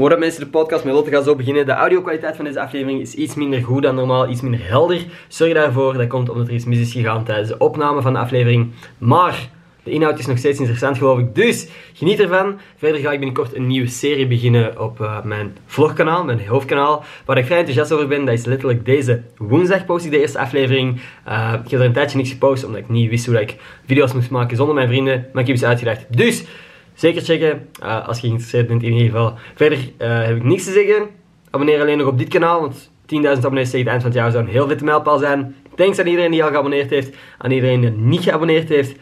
Up mensen, de podcast met Lotte gaat zo beginnen. De audio-kwaliteit van deze aflevering is iets minder goed dan normaal, iets minder helder. Sorry daarvoor, dat komt omdat er iets mis is gegaan tijdens de opname van de aflevering. Maar de inhoud is nog steeds interessant geloof ik, dus geniet ervan. Verder ga ik binnenkort een nieuwe serie beginnen op uh, mijn vlogkanaal, mijn hoofdkanaal, waar ik vrij enthousiast over ben. Dat is letterlijk deze woensdag post de eerste aflevering. Uh, ik heb er een tijdje niks gepost, omdat ik niet wist hoe ik video's moest maken zonder mijn vrienden, maar ik heb iets uitgedacht. Dus... Zeker checken, uh, als je geïnteresseerd bent in ieder geval. Verder uh, heb ik niks te zeggen. Abonneer alleen nog op dit kanaal, want 10.000 abonnees tegen het eind van het jaar zou een heel vette mijlpaal zijn. Thanks aan iedereen die al geabonneerd heeft, aan iedereen die niet geabonneerd heeft.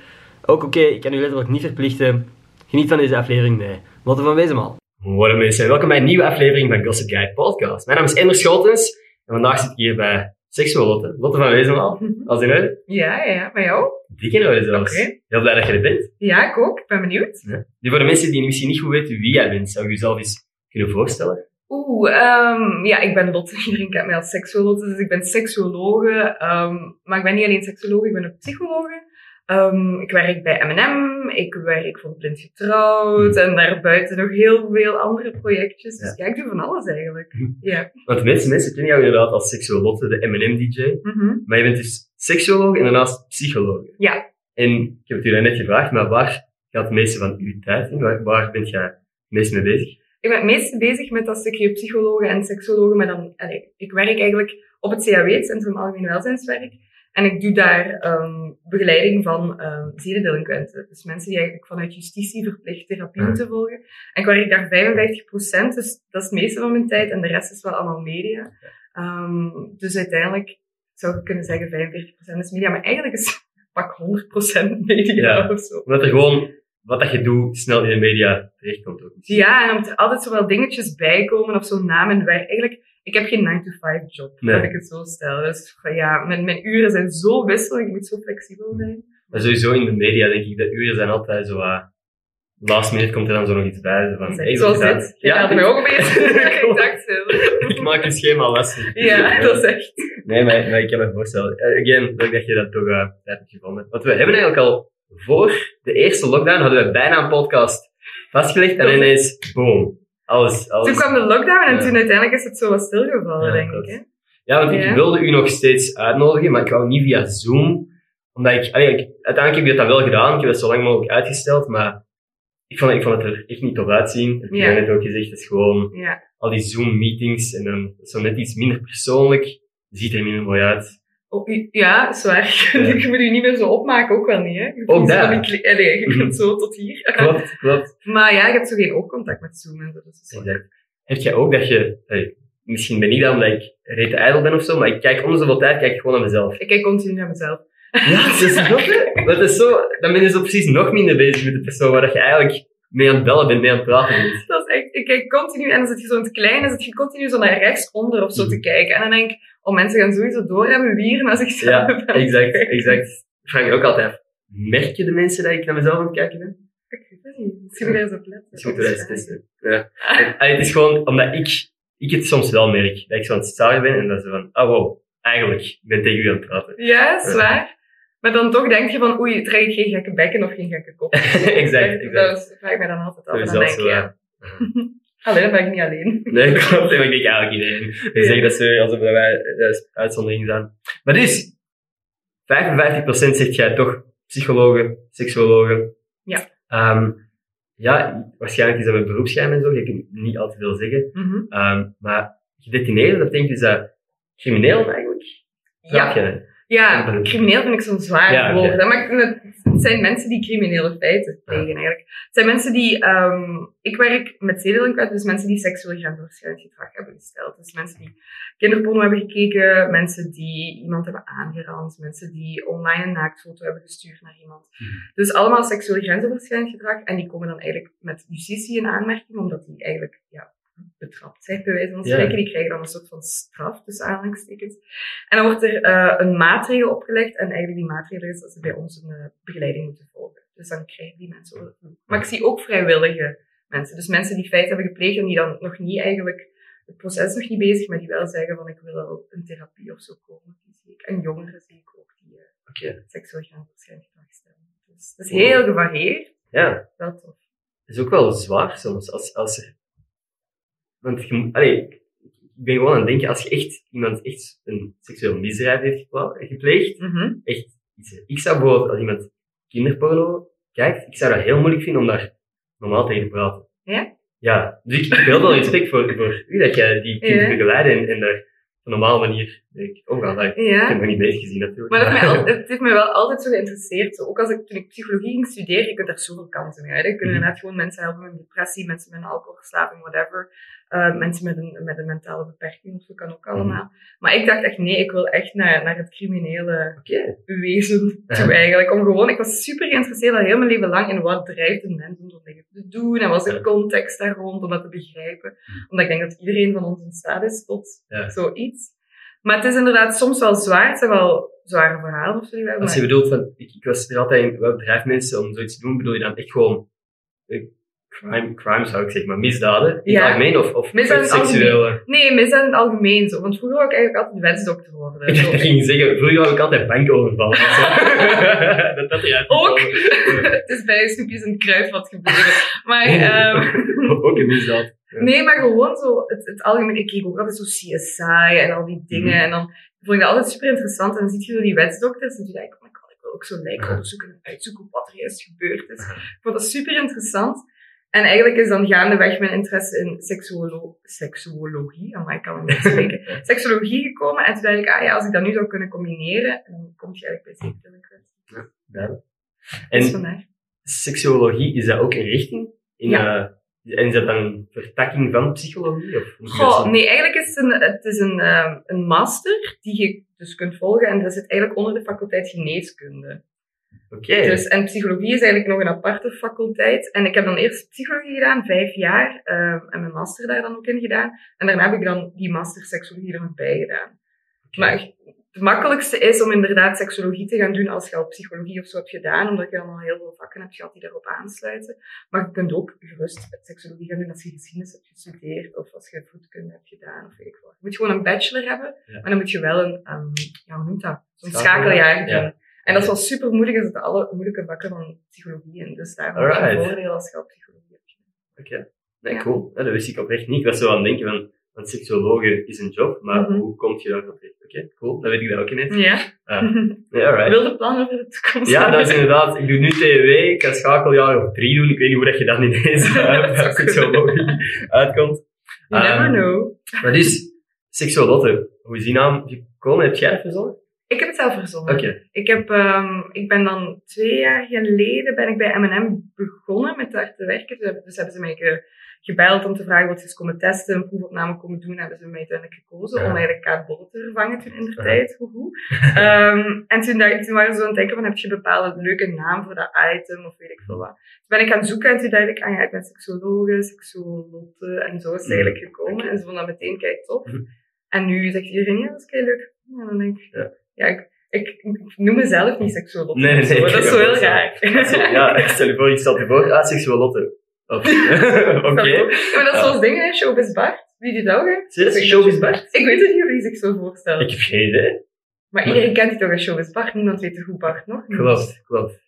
Ook oké, ik kan u letterlijk niet verplichten. Geniet van deze aflevering bij Lotte van Wezenmaal. Hallo mensen, welkom bij een nieuwe aflevering van Gossip Guide Podcast. Mijn naam is Ender Scholtens en vandaag zit ik hier bij Seksueel Lotte. Lotte van Wezenmaal, als in orde? Ja, ja, bij jou? Dik in orde zelfs. Heel blij dat je er bent. Ja, ik ook. Ik ben benieuwd. Ja. Nu, voor de mensen die misschien niet goed weten wie jij bent, zou je jezelf eens kunnen voorstellen? Oeh, um, ja, ik ben Lotte. Iedereen kent mij als seksuologe, dus ik ben seksuologe. Um, maar ik ben niet alleen seksuologe, ik ben ook psychologe. Um, ik werk bij M&M, ik werk voor Blind Getrouwd en daarbuiten nog heel veel andere projectjes. Dus ja, ja ik doe van alles eigenlijk. Ja. Want de meeste mensen kennen jou inderdaad als seksuologe, de M&M-DJ. Mm -hmm. Maar je bent dus seksuoloog en daarnaast psycholoog. Ja. En ik heb het u net gevraagd, maar waar gaat de meeste van uw tijd in? Waar, waar bent jij het meest mee bezig? Ik ben het meest bezig met dat stukje psychologen en seksologen, maar dan, allez, ik werk eigenlijk op het CAW, het Centrum Algemeen Welzijnswerk. En ik doe daar um, begeleiding van um, zedendelinquenten. Dus mensen die eigenlijk vanuit justitie verplicht therapie moeten Ah. volgen. En ik werk daar 55%, dus dat is het meeste van mijn tijd. En de rest is wel allemaal media. Um, dus uiteindelijk zou ik kunnen zeggen 45% is media. Maar eigenlijk is pak 100% media Ja. of zo. Omdat er gewoon, wat dat je doet, snel in de media terechtkomt ook. Ja, en omdat er altijd zo wel dingetjes bij komen of zo na mijn werk. Eigenlijk, ik heb geen 9-to-5 job, Nee. laat ik het zo stellen. Dus ja, mijn, mijn uren zijn zo wisselend, ik moet zo flexibel zijn. Maar sowieso in de media denk ik, de uren zijn altijd zo uh, last minute komt er dan zo nog iets bij. Van, hey, Zoals dit. Je gaat mij ook een exact zo. ik maak een schema lastig. Ja, dat is echt. Nee, maar, maar ik kan me voorstellen. Uh, again, leuk dat je dat toch uh, hebt gevonden. Want we hebben eigenlijk al voor de eerste lockdown hadden we bijna een podcast vastgelegd en ineens, boom. Alles, alles. Toen kwam de lockdown en Ja. toen uiteindelijk is het zo wat stilgevallen, Ja, denk dat- ik. Hè? Ja, want ik wilde u nog steeds uitnodigen, maar ik wou niet via Zoom. Omdat ik, allee, ik uiteindelijk heb ik dat wel gedaan. Ik heb het zo lang mogelijk uitgesteld, maar ik vond, ik vond het er echt niet tof uitzien. Ik heb Ja. net ook gezegd, het is gewoon al die Zoom-meetings en dan zo net iets minder persoonlijk. Ziet er minder mooi uit. Oh, ja, zwaar. Ja. Je moet je niet meer zo opmaken, ook wel niet, hè? Je Ook kunt zo daar. Allee, je tot hier. Klopt, klopt. Maar ja, je hebt zo geen oogcontact met Zoom en zo. Dus Exact. Heb jij ook dat je, misschien ben ik dat omdat ik reet ijdel ben of zo, maar ik kijk om de zoveel tijd kijk ik gewoon naar mezelf. Ik kijk continu naar mezelf. Ja, dat is nog? Dat is zo, dan ben je zo precies nog minder bezig met de persoon waar dat je eigenlijk mee aan het bellen bent, mee aan het praten bent. Dat is echt, ik kijk continu, en dan zit je zo in het klein, dan zit je continu zo naar rechts onder of zo te Mhm. kijken. En dan denk ik, oh, mensen gaan sowieso doorhebben wie er naar zichzelf Ja, exact, exact. Ik vraag me ook altijd af, merk je de mensen dat ik naar mezelf aan het kijken ben? Ik weet het niet. Misschien moet je eens op letten. Eens testen. Ja. En, het is gewoon omdat ik, ik het soms wel merk, dat ik zo aan het staren ben en dat ze van, oh wow, eigenlijk, ik ben tegen u aan het praten. Ja, zwaar. Maar dan toch denk je van, oei, trek ik geen gekke bekken of geen gekke kop. exact, exact. Dat vraag ik mij dan altijd af. En dan denk ja. Alleen dan ben ik niet alleen. Nee, klopt. Ik denk eigenlijk iedereen. Ja. zeggen dat ze alsof wij eh, uitzondering zijn. Maar dus, 55% zegt jij toch psychologen, seksuologen. Ja. Ehm, ja, waarschijnlijk is dat met beroepsgeheim en zo. Je kunt niet al te veel zeggen. Mhm. Ehm, maar gedetineerden, dat denk je, dat crimineel eigenlijk? Ja. Je? Ja, crimineel vind ik zo'n zwaar Ja, woord. Maar het zijn mensen die criminele feiten plegen eigenlijk. Het zijn mensen die, ehm ik werk met zedelinquenten, dus mensen die seksueel grensoverschrijdend gedrag hebben gesteld. Dus mensen die kinderporno hebben gekeken, mensen die iemand hebben aangerand, mensen die online een naaktfoto hebben gestuurd naar iemand. Mhm. Dus allemaal seksueel grensoverschrijdend gedrag en die komen dan eigenlijk met justitie in aanmerking, omdat die eigenlijk, ja, betrapt zijn, bij wijze van spreken. Die krijgen dan een soort van straf, tussen aanhalingstekens. En dan wordt er eh, een maatregel opgelegd. En eigenlijk die maatregel is dat ze bij ons een eh, begeleiding moeten volgen. Dus dan krijgen die mensen ook. Maar ik zie ook vrijwillige mensen. Dus mensen die feit hebben gepleegd en die dan nog niet eigenlijk... Het proces nog niet bezig, maar die wel zeggen van ik wil wel een therapie of zo komen. Die zie ik. En jongeren zie ik ook die eh, Oké. seksueel grensoverschrijdend gedrag stellen. Dus dat is heel gevarieerd. Ja, Wel tof. het is ook wel zwaar soms als, als er Want je, moet- allee, ik ben gewoon aan het denken, als je echt iemand echt een seksueel misdrijf heeft gepleegd, Mhm. echt iets. Ik zou bijvoorbeeld, als iemand kinderporno kijkt, ik zou dat heel moeilijk vinden om daar normaal tegen te praten. Ja? Ja, dus ik, heb heel veel respect voor, voor u, dat jij die kind Ja. begeleidt en, en daar op een normale manier denk ik, Ja. heb me niet bezig gezien natuurlijk. Maar mij al- het heeft me wel altijd zo geïnteresseerd. Zo, ook als ik, toen ik psychologie ging studeren, je kunt daar zoveel kanten mee uit. Je kunt Mhm. inderdaad gewoon mensen helpen met depressie, mensen met alcoholverslaving, whatever. Eh, mensen met een, met een mentale beperking of zo kan ook allemaal. Maar ik dacht echt, nee, ik wil echt naar, naar het criminele wezen toe Ja. eigenlijk. Om gewoon, ik was super geïnteresseerd al heel mijn leven lang in wat drijft een mens om zo'n dingen te doen. En wat is de context daar rond, om dat te begrijpen. Omdat ik denk dat iedereen van ons in staat is tot Ja. zoiets. Maar het is inderdaad soms wel zwaar. Het zijn wel zware verhalen of zo. Als je bedoelt van, ik, ik was er altijd in, wat drijft mensen om zoiets te doen, bedoel je dan echt gewoon crime, crime zou ik zeggen, maar misdaden in Ja. het algemeen of, Misdaden seksuele? Nee, misdaad in het algemeen zo. Want vroeger wou ik eigenlijk altijd wetsdokter worden. Ik Zo. ging zeggen, vroeger had ik altijd bankovervallen. dat dat eruit Ook. het is bij snoepjes in het kruidvat gebleven. Maar, ehm, Ook een misdaad. Ja. nee, maar gewoon zo, het, het algemeen. Ik keek ook altijd zo CSI en al die dingen. Mhm. En dan vond ik dat altijd super interessant. En dan zie je zo die wetsdokters en toen dacht ik, oh ik wil ook zo onderzoeken en uitzoeken wat er juist gebeurd is. Ik vond dat super interessant. En eigenlijk is dan gaandeweg mijn interesse in seksuolo seksuologie, maar ik kan het niet spreken, seksologie gekomen. En toen dacht ik, ah ja, als ik dat nu zou kunnen combineren, dan kom je eigenlijk bij zekerdelinquentie. Duidelijk. Dus En vandaar. seksuologie, is dat ook een richting? In, Ja. eh, en is dat dan een vertakking van psychologie? Of Goh, nee, eigenlijk is het een, het is een, ehm, een master die je dus kunt volgen. En dat zit eigenlijk onder de faculteit geneeskunde. Oké. Dus, en psychologie is eigenlijk nog een aparte faculteit. En ik heb dan eerst psychologie gedaan, vijf jaar. ehm, en mijn master daar dan ook in gedaan. En daarna heb ik dan die master seksologie er nog bij gedaan. Maar het makkelijkste is om inderdaad seksologie te gaan doen als je al psychologie of zo hebt gedaan, omdat je dan al heel veel vakken hebt gehad die daarop aansluiten. Maar je kunt ook gerust seksologie gaan doen als je geschiedenis hebt gestudeerd of als je voedkunde hebt gedaan of weet ik wat. Je moet gewoon een bachelor hebben, Ja. maar dan moet je wel een, ehm, ja, hoe noemt dat? Zo'n Schakeljaar, schakeljaar doen. ja. En dat is wel super moeilijk, er zitten alle moeilijke vakken van psychologie in. Dus daarom is het Alright. een voordeel als je al psychologie hebt. Oké. Nee, Ja. cool. Ja, dat wist ik oprecht niet. Ik was zo aan het denken van, van seksuologe is een job, maar Mhm. hoe kom je daar terecht? Oké, cool. Dan weet ik dat ook ineens. Ja. Ah. Nee, alright. Wilde plannen voor de toekomst. Ja, dat is inderdaad. Ik doe nu TW, ik ga schakeljaar of drie doen. Ik weet niet hoe dat je dan ineens Dat uit zou seksuologie uitkomt. You never Ehm, know. Maar dus, seksuolotte, hoe is die naam gekomen? Heb jij het verzonnen? Ik heb het zelf verzonnen. Oké. Ik, heb, ehm, ik ben dan twee jaar geleden ben ik bij M&M begonnen met daar te werken. Dus, hebben- dus hebben ze mij ge- gebeld om te vragen wat ze eens komen testen, een proefopname komen doen. En hebben ze mij uiteindelijk gekozen Ja. om eigenlijk Kaat Bolle te vervangen toen in de tijd. Ehm, en toen, dacht, toen waren ze aan het denken van, heb je een bepaalde leuke naam voor dat item of weet ik veel wat. Toen ben ik gaan zoeken en toen dacht ik, ah ja, ik ben seksologe, seksuolotte en zo is het eigenlijk gekomen. En ze vonden dat meteen kei tof. Mhm. En nu zegt iedereen, ja, dat is kei leuk. En dan denk ik, Ja. Ja, ik, ik, ik noem mezelf niet seksuolotte. Nee, of zo. nee, dat is heb heel raar. Ja, stel je voor, ik stel je voor, ah, seksuolotte. Of- Oké. Maar dat is zoals dingen, hè, Showbiz Bart. Wie die dat ook? Serieus? Showbiz Bart? Ik weet het niet hoe die zich zo voorstelt. Ik heb geen idee. Maar iedereen kent die toch als Showbiz Bart. Niemand weet hoe Bart nog. Klopt, klopt.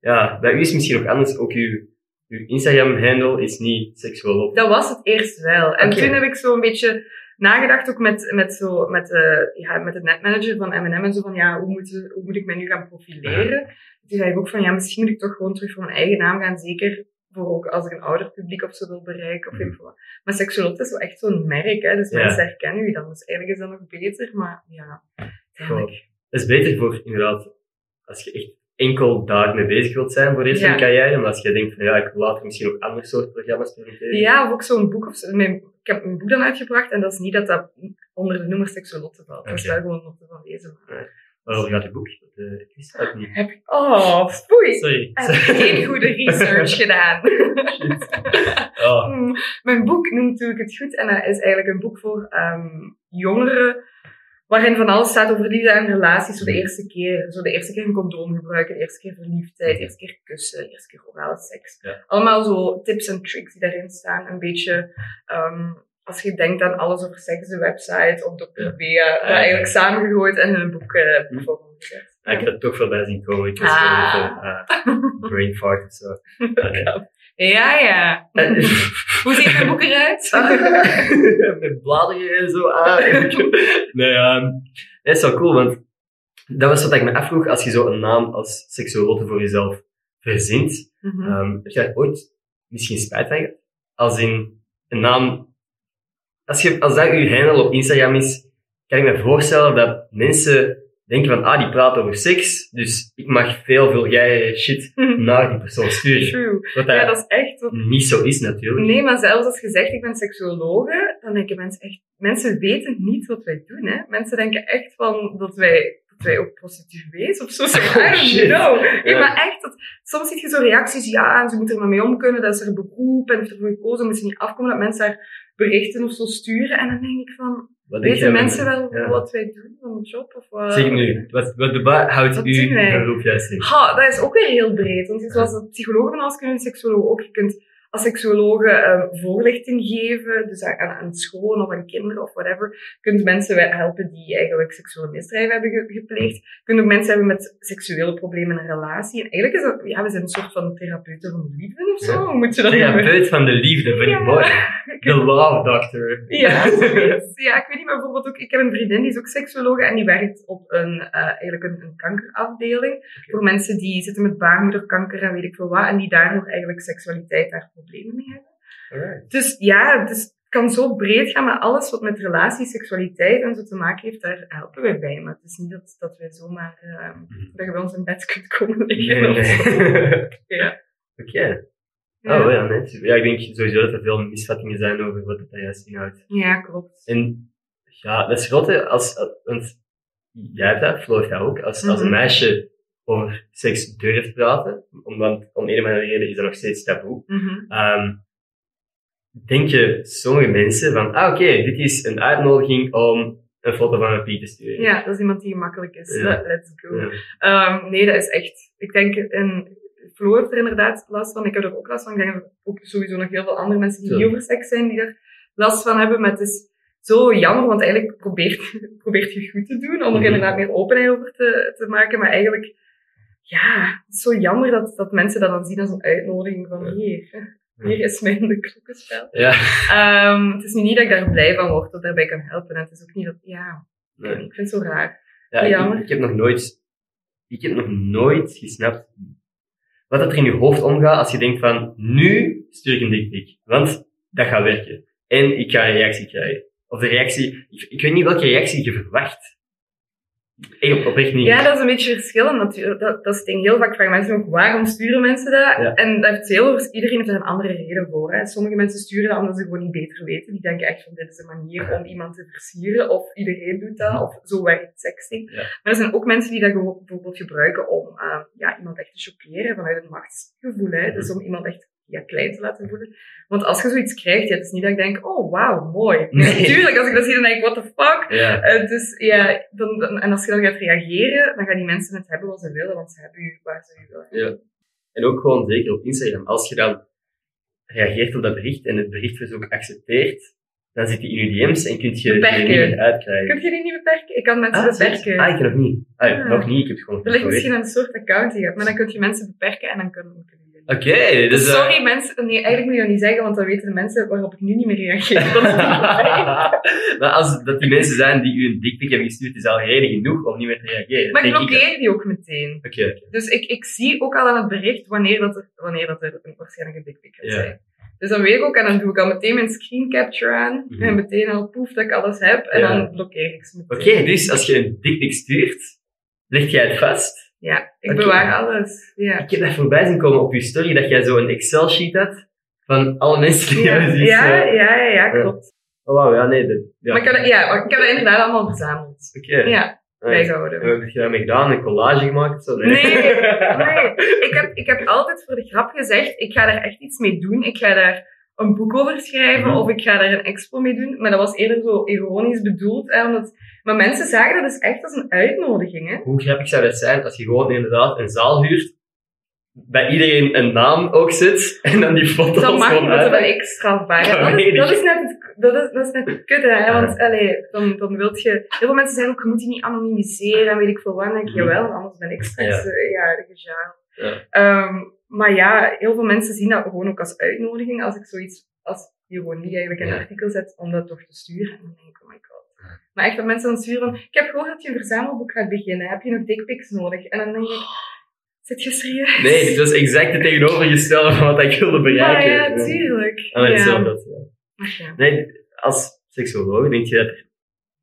Ja, bij u is het misschien nog anders. Ook uw, uw Instagram-handle is niet seksuolotte. Dat was het eerst wel. En toen heb ik zo een beetje nagedacht, ook met, met, zo, met, eh, ja, met de netmanager van M&M en zo, van ja, hoe moet, hoe moet ik mij nu gaan profileren? Toen zei ik ook van, ja, misschien moet ik toch gewoon terug voor mijn eigen naam gaan, zeker voor ook als ik een ouder publiek of zo wil bereiken, of wat. Maar Sexolotte is wel echt zo'n merk, hè, dus Ja. mensen herkennen u dan. Dus eigenlijk is dat nog beter, maar ja, uiteindelijk. Dat is beter voor, inderdaad, als je echt enkel daar mee bezig wilt zijn voor de van Ja. je carrière. Maar als je denkt van, ja, ik wil later misschien ook andere soort programma's presenteren. Ja, of ook zo'n boek of zo. Mijn, ik heb een boek dan uitgebracht en dat is niet dat dat onder de noemer Sexolotte valt. Dat is wel gewoon Lotte van deze. Waarover gaat je boek? Dat, eh, ik wist het niet. Heb ik... Oh, foei! Sorry. Ik heb geen goede research gedaan. Oh, Hmm, Mijn boek noemt Doe ik het goed en dat is eigenlijk een boek voor ehm, jongeren waarin van alles staat over liefde en relaties. Zo de eerste keer, zo de eerste keer een condoom gebruiken, de eerste keer verliefdheid, de eerste keer kussen, de eerste keer orale seks. Ja. Allemaal zo tips en tricks die daarin staan. Een beetje, ehm, als je denkt aan alles over seks, de website of Dr. Bea, dat eigenlijk samengegooid en een boek eh Hm. vormgezet. ik heb het toch voorbij zien komen. Ik was Ah. eh, brain fart of zo. Ja, ja. En- Hoe ziet mijn boek eruit? Met bladeren en zo aan. nee, ja. Dat is wel cool, want dat was wat ik me afvroeg als je zo een naam als seksuolote voor jezelf verzint. Mhm. Ehm, heb je daar ooit misschien spijt van? Als in een naam... Als, je, als dat je handle op Instagram is, kan ik me voorstellen dat mensen denken van, ah, die praat over seks, dus ik mag veel vulgaire shit naar die persoon sturen. True. Wat dat, Ja, dat is echt... wat- niet zo is natuurlijk. Nee, maar zelfs als je zegt ik ben seksuologe, dan denken mensen echt... Mensen weten niet wat wij doen, hè. Mensen denken echt van dat wij, dat wij ook prostituees of zo zijn. I don't Oh. Nee, maar echt, dat, soms zie je zo reacties, ja, en ze moeten er maar mee om kunnen, dat is er een beroep en heeft ervoor gekozen, moet ze niet afkomen, dat mensen daar berichten of zo sturen. En dan denk ik van, Wat weten mensen wel ja. wat wij doen van een job? Of wat? Zeg nu, wat, wat de ba- houdt Wat u wij? beroep juist in? Ha, dat is ook weer heel breed. Want zoals de psychologen van alles kunnen een seksuoloog ook. Je kunt als seksuologe ehm, voorlichting geven, dus aan, aan, scholen of aan kinderen of whatever. Kunt mensen helpen die eigenlijk seksuele misdrijven hebben ge- gepleegd. Ook mensen hebben met seksuele problemen in een relatie. En eigenlijk is dat, ja, we zijn een soort van therapeuten van de liefde of zo. Ja. Hoe moet je dat? Therapeut van de liefde, Ja. mooi. The love doctor. Ja, ja, ik weet niet, maar bijvoorbeeld ook, ik heb een vriendin die is ook seksuologe en die werkt op een, eh, eigenlijk een, een kankerafdeling. Voor mensen die zitten met baarmoederkanker en weet ik veel wat, en die daardoor eigenlijk seksualiteit daar problemen mee hebben. Alright. Dus ja, dus het kan zo breed gaan, maar alles wat met relatie, seksualiteit en zo te maken heeft, daar helpen wij bij. Maar het is niet dat, dat wij zomaar, eh, dat je bij ons in bed kunt komen liggen Nee, nee. Ja. Oké. Ja. Oh ja. Ja, ik denk sowieso dat er veel misvattingen zijn over wat het daar juist inhoudt. ja, klopt. En ja, dat is groot, hè, als, want jij hebt dat, Flo heeft dat ook. Als, als een Mhm. meisje over seks durft praten, omdat om een of andere reden is dat nog steeds taboe. Mhm. Ehm denken sommige mensen van, ah oké, dit is een uitnodiging om een foto van een piet te sturen. Ja, dat is iemand die gemakkelijk is. Ja. Let's go. Ja. Ehm, nee, dat is echt. Ik denk, en Flo heeft er inderdaad last van. Ik heb er ook last van. Ik denk dat er ook sowieso nog heel veel andere mensen die niet over seks zijn, die er last van hebben. Maar het is zo jammer, want eigenlijk probeert, probeert je goed te doen om er Mhm. inderdaad meer openheid over te, te maken. Maar eigenlijk, ja, het is zo jammer dat, dat mensen dat dan zien als een uitnodiging van hier. Hier is mijn de klokkenspel. Ja. Ehm, het is nu niet dat ik daar blij van word, dat daarbij kan helpen. En het is ook niet dat, ja, Nee. ik vind het zo raar. Ja, ik, heb nog nooit, ik heb nog nooit gesnapt wat dat er in je hoofd omgaat als je denkt van, nu stuur ik een dikpik. Want dat gaat werken. En ik ga een reactie krijgen. Of de reactie, ik, ik weet niet welke reactie je verwacht. Echt, oprecht niet. Ja, dat is een beetje verschillend natuurlijk. Dat, dat is het ding. Heel vaak vragen mensen ook, waarom sturen mensen dat? Ja. En dat heeft heel, iedereen heeft daar een andere reden voor. Hè. Sommige mensen sturen dat omdat ze gewoon niet beter weten. Die denken echt van, dit is een manier om iemand te versieren. Of iedereen doet dat. Of zo werkt. Ja. Maar er zijn ook mensen die dat gewoon bijvoorbeeld gebruiken om eh, ja, iemand echt te choqueren vanuit een machtsgevoel. Hè. Dus om iemand echt ja, klein te laten voelen. Want als je zoiets krijgt, ja, het is niet dat ik denk, oh wauw, mooi. Nee. Natuurlijk, als ik dat zie, dan denk ik, what the fuck? Ja. Eh, dus ja, dan, dan- en als je dan gaat reageren, dan gaan die mensen het hebben wat ze willen, want ze hebben u waar ze willen. Ja. En ook gewoon zeker op Instagram. Als je dan reageert op dat bericht en het berichtverzoek accepteert, dan zit die in je DM's en kun je Beperken. er niet meer uitkrijgen. Kun je die niet beperken? Ik kan mensen Ah, beperken. Ah, ik nog niet. Ah, Ah. nog niet. Ik heb het gewoon er ligt misschien een soort account die je hebt, maar dan kun je mensen beperken en dan kunnen kunnen. Oké, dus... Dus eh, sorry mensen, nee, eigenlijk moet je dat niet zeggen, want dan weten de mensen waarop ik nu niet meer reageer. Maar als dat die mensen zijn die u een dikpik hebben gestuurd, is al reden genoeg om niet meer te reageren. maar ik blokkeer die ook meteen. Oké, oké. Dus ik, ik zie ook al aan het bericht wanneer, dat er, wanneer dat er een, waarschijnlijk een dikpik gaat zijn. Dus dan weet ik ook, en dan doe ik al meteen mijn screen capture aan. Mhm. En meteen al poef dat ik alles heb. En dan blokkeer ik ze Oké, meteen. dus als je een dikpik stuurt, leg jij het vast. Ja, ik bewaar alles. Ja. Ik heb dat voorbij zien komen op je story, dat jij zo een Excel-sheet had van alle mensen die Ja, hebben ja, ja, ja, ja, Ja. klopt. Oh, wauw, ja, nee. Dat, ja. Maar ik heb, ja, ik heb dat inderdaad allemaal verzameld. Oké. Ja, Nice. bijgehouden. En Wat heb je daarmee gedaan? Een collage gemaakt zo? Nee, nee. Ik heb, ik heb altijd voor de grap gezegd, ik ga daar echt iets mee doen. Ik ga daar een boek over schrijven Mhm. of ik ga daar een expo mee doen. Maar dat was eerder zo ironisch bedoeld. Hè, omdat, maar mensen zagen dat dus echt als een uitnodiging. Hè. Hoe grappig zou dat zijn als je gewoon inderdaad een zaal huurt, bij iedereen een naam ook zet, en dan die foto's Dat mag gewoon niet, dat wel extra strafbaar. Ja. Dat, is, ik. dat, is net het, dat, is, dat is net het kutte, hè. Want allee, dan, dan wilt je... Heel veel mensen zeggen ook, je moet die niet anonimiseren en weet ik veel wat. Dan denk je, Mhm. jawel, anders ben ik straks Ja. ja. ja, gejaagd. Ja. Ehm, maar ja, heel veel mensen zien dat gewoon ook als uitnodiging. Als ik zoiets, als je gewoon niet eigenlijk een Ja. artikel zet om dat toch te sturen. En dan denk ik, oh my god. Maar echt dat mensen dan sturen van, ik heb gehoord dat je een verzamelboek gaat beginnen. Heb je nog dickpics nodig? En dan denk ik, zit je serieus? Nee, dat is exact het tegenovergestelde van wat ik wilde Ja, bereiken. ja, tuurlijk. Ah, nee, ja. zo, dat, ja. Ja. Nee, als seksuoloog denk je dat er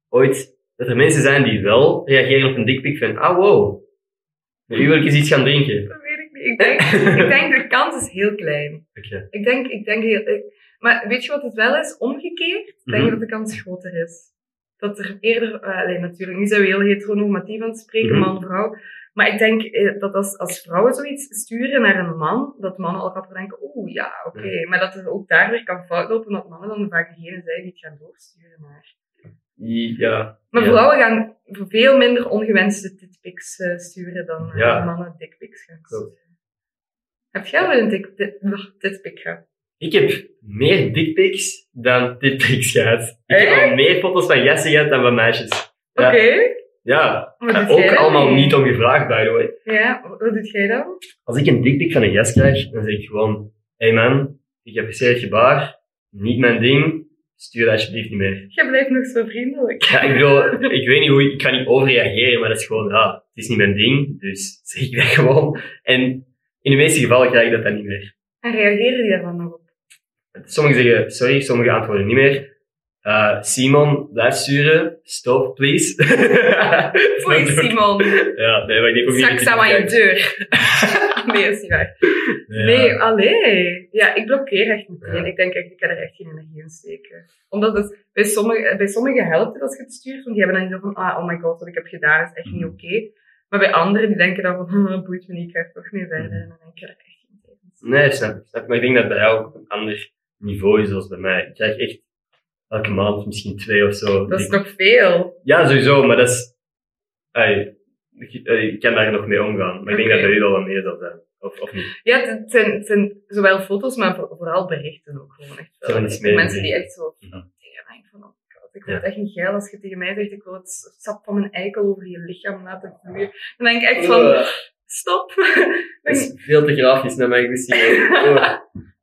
ooit, dat er mensen zijn die wel reageren op een dikpik van, ah wow, met u wil ik eens iets gaan drinken. Ik denk, ik denk de kans is heel klein. Ik denk, ik denk heel, ik- maar weet je wat het wel is? Omgekeerd, denk ik Mhm. dat de kans groter is. Dat er eerder, eh, alleen natuurlijk, nu zijn we heel heteronormatief aan het spreken, Mhm. man-vrouw. Maar ik denk eh, dat als, als vrouwen zoiets sturen naar een man, dat mannen al grappig denken, oeh, ja, oké. Maar dat het ook daar weer kan fout lopen, dat mannen dan vaak degene zijn die het gaan doorsturen naar. Ja. Maar ja. vrouwen gaan veel minder ongewenste dickpics eh, sturen dan eh, Ja. mannen dickpics gaan sturen. Heb jij wel een dickpic gehad? Ik heb meer dickpics dan dickpics gehad. Ik heb al meer foto's van gasten gehad dan van meisjes. Ja. Oké. Ja. En ook allemaal niet om gevraagd, by the way. Ja, wat doet jij dan? Als ik een dickpic van een gast krijg, dan zeg ik gewoon, hey man, ik heb gezegd gebaar, niet mijn ding, stuur dat alsjeblieft niet meer. Jij blijft nog zo vriendelijk. Ja, ik bedoel, ik weet niet hoe, ik kan niet overreageren, maar dat is gewoon, ja, het is niet mijn ding, dus zeg ik dat gewoon. En in de meeste gevallen krijg ik dat dan niet meer. En reageren die daar dan nog op? Sommigen zeggen sorry, sommigen antwoorden niet meer. Eh, Simon, blijf sturen. Stop, please. Oei, Simon. Ja, nee, maar ik denk ook niet Straks staan we aan je deur. nee, is niet waar. Nee, Ja. allee. Ja, ik blokkeer echt meteen. Ja. Ik denk echt, ik kan er echt geen energie in steken. Omdat het bij sommigen, bij sommigen helpt als je het stuurt, want die hebben dan zo van, ah, oh my god, wat ik heb gedaan is echt niet Mhm. oké. Maar bij anderen, die denken dan van, hm, boeit me niet, ik ga er toch mee verder. En dan denk ik, echt steken. Nee, snap ik, snap ik. Maar ik denk dat bij jou ook op een ander niveau is als bij mij. Ik krijg echt elke maand misschien twee of zo. Dat is Ik- nog veel. Ja, sowieso, maar dat is... Ik, kan daar nog mee omgaan. Maar ik denk dat bij u al wat meer zal zijn. Of, of niet. Ja, het zijn, het zijn zowel foto's, maar voor- vooral berichten ook gewoon echt wel. Mensen die echt zo Mhm. tegen mij van, oh my god, ik vind Ja. het echt niet geil als je tegen mij zegt, ik wil het sap van mijn eikel over je lichaam laten vloeien. Dan denk ik echt van, Uh, stop. dat is veel te grafisch naar mijn gezien. Oh,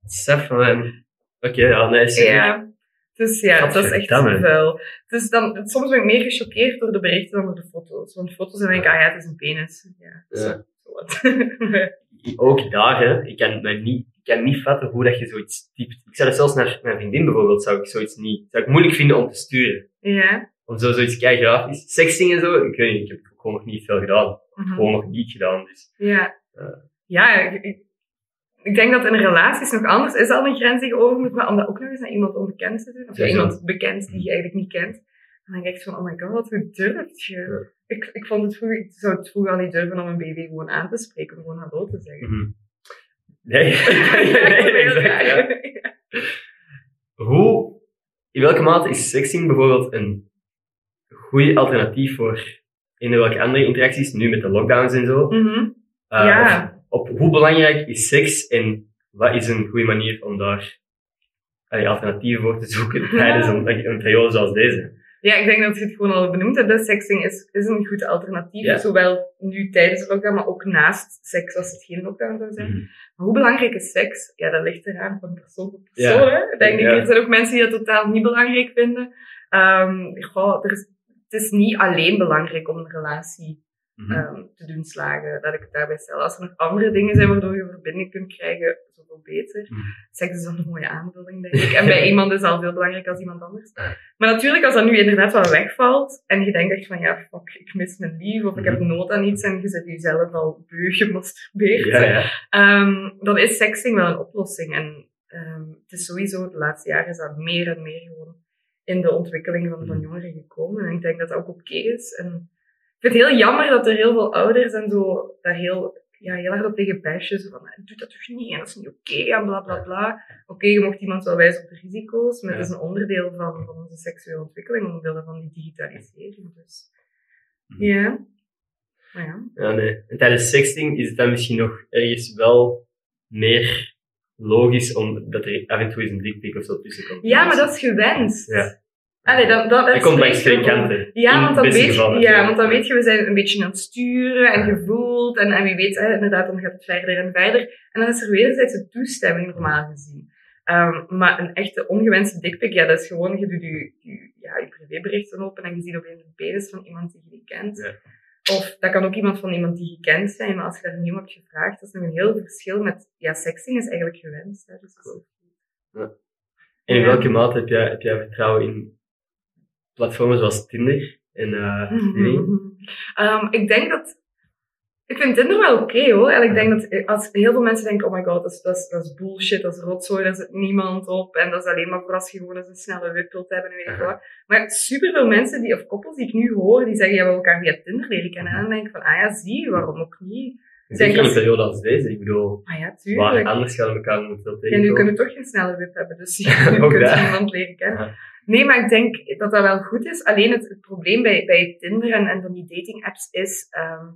sap van mijn... Oké, ja, nee, super. ja. Dus ja, dat is echt Gadverdamme. vuil. Dus dan, soms ben ik meer gechoqueerd door de berichten dan door de foto's. Want foto's dan denk ik, ah ja, het is een penis. Ja, Ja. ook daar, hè, ik kan, mij niet, ik kan niet vatten hoe dat je zoiets typt. Ik zou dat zelfs naar mijn vriendin bijvoorbeeld, zou ik zoiets niet, zou ik moeilijk vinden om te sturen. ja. Om zo zoiets kei grafisch. Sexting en zo, ik weet niet, ik heb het gewoon nog niet veel gedaan. Mhm. Gewoon nog niet gedaan, dus. Ja. Ja. Ja, ik, ik- ik denk dat in relaties nog anders is al een grens die je over moet, maar om dat ook nog eens naar iemand onbekend te doen, of Ja, iemand bekend die je eigenlijk niet kent, dan denk ik echt van, oh my god, hoe durft je? Ik, ik vond het vroeger, ik zou het vroeger al niet durven om een baby gewoon aan te spreken, om gewoon hallo te zeggen. Mhm. Nee, exact, ja. Hoe, in welke mate is sexting bijvoorbeeld een goed alternatief voor in welke andere interacties, nu met de lockdowns en zo? Mhm. Uh, Ja. of op hoe belangrijk is seks en wat is een goede manier om daar allee, alternatieven voor te zoeken tijdens een, een periode zoals deze? Ja, ik denk dat je het gewoon al benoemd hebt. Dat is, is een goed alternatief. Ja. Zowel nu tijdens de lockdown, maar ook naast seks als het geen lockdown zou zijn. Mhm. Maar hoe belangrijk is seks? Ja, dat ligt eraan van persoon tot Ja. persoon. Hè? Denk ik. Ja. Er zijn ook mensen die dat totaal niet belangrijk vinden. Ehm, goh, er is, het is niet alleen belangrijk om een relatie Mhm. ehm, te doen slagen. Dat ik het daarbij stel. Als er nog andere dingen zijn waardoor je verbinding kunt krijgen, zoveel beter. Mhm. Seks is dan een mooie aanvulling, denk ik. En bij iemand is dat al veel belangrijker als iemand anders. Maar natuurlijk, als dat nu inderdaad wel wegvalt en je denkt echt van, ja, fuck, ik mis mijn lief, of ik heb nood aan iets en je zet jezelf al beu gemasturbeerd, Ja, ja. Ehm, dan is sexting wel een oplossing. En ehm, het is sowieso, de laatste jaren is dat meer en meer gewoon in de ontwikkeling van, van Mhm. jongeren gekomen. En ik denk dat dat ook oké is. En vind het heel jammer dat er heel veel ouders en zo daar heel, ja, heel erg op tegen bashen. Van, doe dat toch niet, en dat is niet oké, en bla bla bla. Oké, je mocht iemand wel wijzen op de risico's, maar het is een onderdeel van, van onze seksuele ontwikkeling, omwille van die digitalisering. Dus Mhm. ja. Maar ja. Ja, nee. En tijdens sexting is het dan misschien nog ergens wel meer logisch om dat er af en toe eens een dickpic of zo tussen komt. Ja, maar dat is gewenst. Ja. Allee, dan, dan, Hij dat komt langs spreekt twee ervoor. kanten. Ja, want dan, weet, geval ja, want dan weet je, we zijn een beetje aan het sturen en Ja. gevoeld. En, en wie weet, hè, inderdaad, dan gaat het verder en verder. En dan is er wederzijdse toestemming, normaal gezien. Ehm, maar een echte ongewenste dikpik, ja, dat is gewoon, je doet je, je, ja, je privéberichten open en je ziet opeens een penis van iemand die je niet kent. Ja. Of dat kan ook iemand van iemand die je kent zijn, maar als je daar niet om hebt gevraagd, dat is nog een heel verschil met, ja, sexting is eigenlijk gewenst. Hè, dus dat is- En in Ja. welke mate heb jij, heb jij vertrouwen in platformen zoals Tinder en? Ehm, ik denk dat. Ik vind Tinder wel oké hoor. En ik denk dat eh, als heel veel mensen denken: oh my god, dat is, dat is, dat is bullshit, dat is rotzooi, daar zit niemand op. En dat is alleen maar voor als je gewoon eens een snelle wip wilt hebben en weet ik wat. Maar super veel mensen, die, of koppels die ik nu hoor, die zeggen: ja, we elkaar via Tinder leren kennen. En dan denk ik van: ah ja, zie, waarom ook niet? Zeker in dat- een periode als deze. Ik bedoel, Ah ja, waar anders gaan we elkaar moeten Ja, nu tegenkomen. kunnen we toch geen snelle wip hebben, dus nu je dat. niemand leren kennen. Nee, maar ik denk dat dat wel goed is. Alleen het, het probleem bij, bij Tinder en, en van die dating apps is, ehm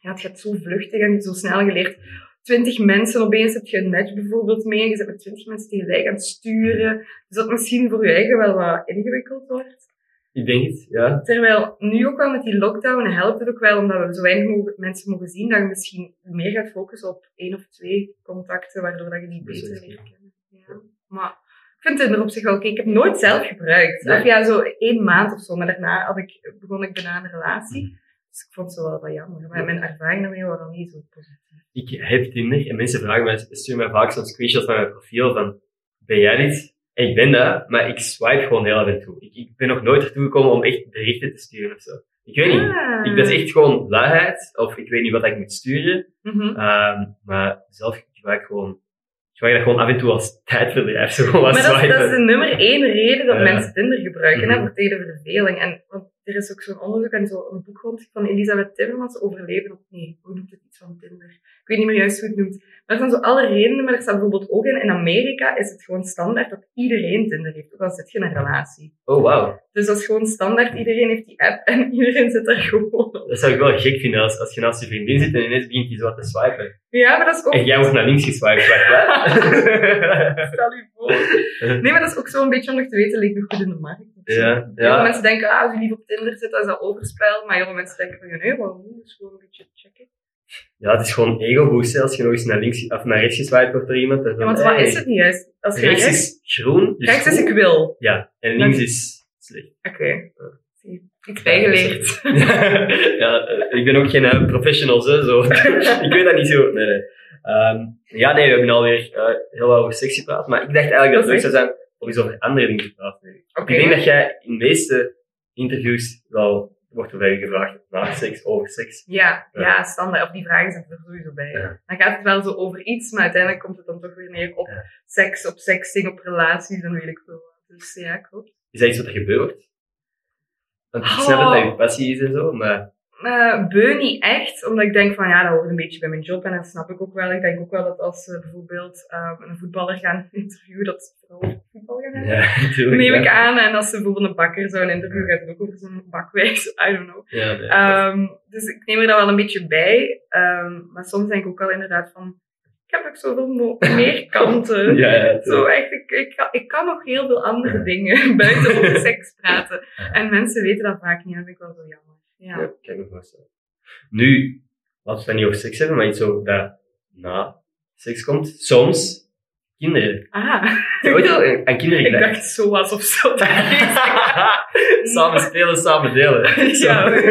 ja, het gaat zo vluchtig en zo snel geleerd. Twintig mensen, opeens heb je een match bijvoorbeeld mee, je zit met twintig mensen tegelijk aan het sturen. Dus dat misschien voor je eigen wel wat ingewikkeld wordt. Ik denk het, ja. Terwijl nu ook wel met die lockdown helpt het ook wel, omdat we zo weinig mogen, mensen mogen zien, dat je misschien meer gaat focussen op één of twee contacten, waardoor dat je die beter leert kennen. Ja. Maar vind Tinder op zich wel oké. Ik heb het nooit zelf gebruikt. Nee. Of ja, zo één maand of zo, maar daarna had ik, begon ik bijna een relatie. Dus ik vond het wel wat jammer. Maar mijn ervaringen daarmee waren niet zo positief. Ik heb Tinder en mensen vragen mij, sturen mij vaak zo'n screenshot van mijn profiel van, ben jij dit? En ik ben dat, maar ik swipe gewoon heel af en toe. Ik, ik ben nog nooit ertoe gekomen om echt berichten te sturen of zo. Ik weet niet. Ah. Ik, dat is echt gewoon luiheid, of ik weet niet wat ik moet sturen. Mhm. Ehm, maar zelf ik gebruik gewoon, ik gebruik dat gewoon af en toe als tijdverdrijf. Zo Maar dat, is- dat is de nummer één reden dat mensen Tinder gebruiken, hè, Mhm. voor tegen de verveling. En er is ook zo'n onderzoek en zo'n boek rond van Elisabeth Timmermans, Overleven op nee, hoe noemt het iets van Tinder? Ik weet niet meer juist hoe het noemt. Maar er zijn zo alle redenen, maar er staat bijvoorbeeld ook in, in Amerika is het gewoon standaard dat iedereen Tinder heeft, ook al zit je in een relatie. Oh, wauw. Dus dat is gewoon standaard, iedereen heeft die app en iedereen zit daar gewoon op. Dat zou ik wel gek vinden als, als je naast je vriendin zit en ineens begint hij zo wat te swipen. Ja, maar dat is ook... En jij wordt naar links geswiped? Stel je voor. Nee, maar dat is ook zo een beetje om nog te weten, ligt nog goed in de markt. Ja, veel ja. mensen denken, ah, als je lief op Tinder zit, dan is dat overspel. Maar veel mensen denken van, ja, nee, waarom niet? Dat is gewoon een beetje checken. Ja, het is gewoon ego-boost, als je nog eens naar links of naar rechts geswiped wordt door iemand. dan Ja, want wat hey, is het niet juist? Als je Rechts rechts, is groen, dus rechts is ik wil. Ja, en links is slecht. Oké. Zie, Iets bijgeleerd. ja, eh, ik ben ook geen eh, professional, hè, zo. ik weet dat niet zo. Nee, nee. Ehm, ja, nee, we hebben alweer eh, heel wat over seks gepraat, maar ik dacht eigenlijk dat het leuk zou zijn om eens over andere dingen te praten. Oké. Ik denk dat jij in de meeste interviews wel wordt er gevraagd naar seks, over seks. Ja, Ja. ja, standaard. Of die vragen zijn er sowieso bij. Ja. Dan gaat het wel zo over iets, maar uiteindelijk komt het dan toch weer neer op Ja. seks, op sexting, op relaties en weet ik veel wat. Dus ja, klopt. Is dat iets wat er gebeurt? Want ik Oh. dat dat je passie is en zo, maar... Beu niet echt, omdat ik denk van ja, dat hoort een beetje bij mijn job en dat snap ik ook wel. Ik denk ook wel dat als we bijvoorbeeld eh, een voetballer gaan interviewen, dat ze vooral voetbal gaan hebben. Ja, natuurlijk. Neem ja. ik aan. En als ze bijvoorbeeld een bakker zouden interviewen, gaat het ook over zo'n bakwijs. I don't know. Ja, nee, Ehm, dus ik neem er dat wel een beetje bij. Ehm, maar soms denk ik ook wel inderdaad van, ik heb ook zoveel meer kanten. ja, ja, Zo echt, ik, ik, kan, ik kan nog heel veel andere dingen buiten over seks praten. En mensen weten dat vaak niet. En dat vind ik wel zo jammer. Ja. Ja, kan ik me voorstellen. Nu, laten we het niet over seks hebben, maar iets zo dat na seks komt. Soms, kinderen. Ah, Heb ooit al aan kinderen ik dacht zoals of zo. samen spelen, samen delen. Ja. Zo.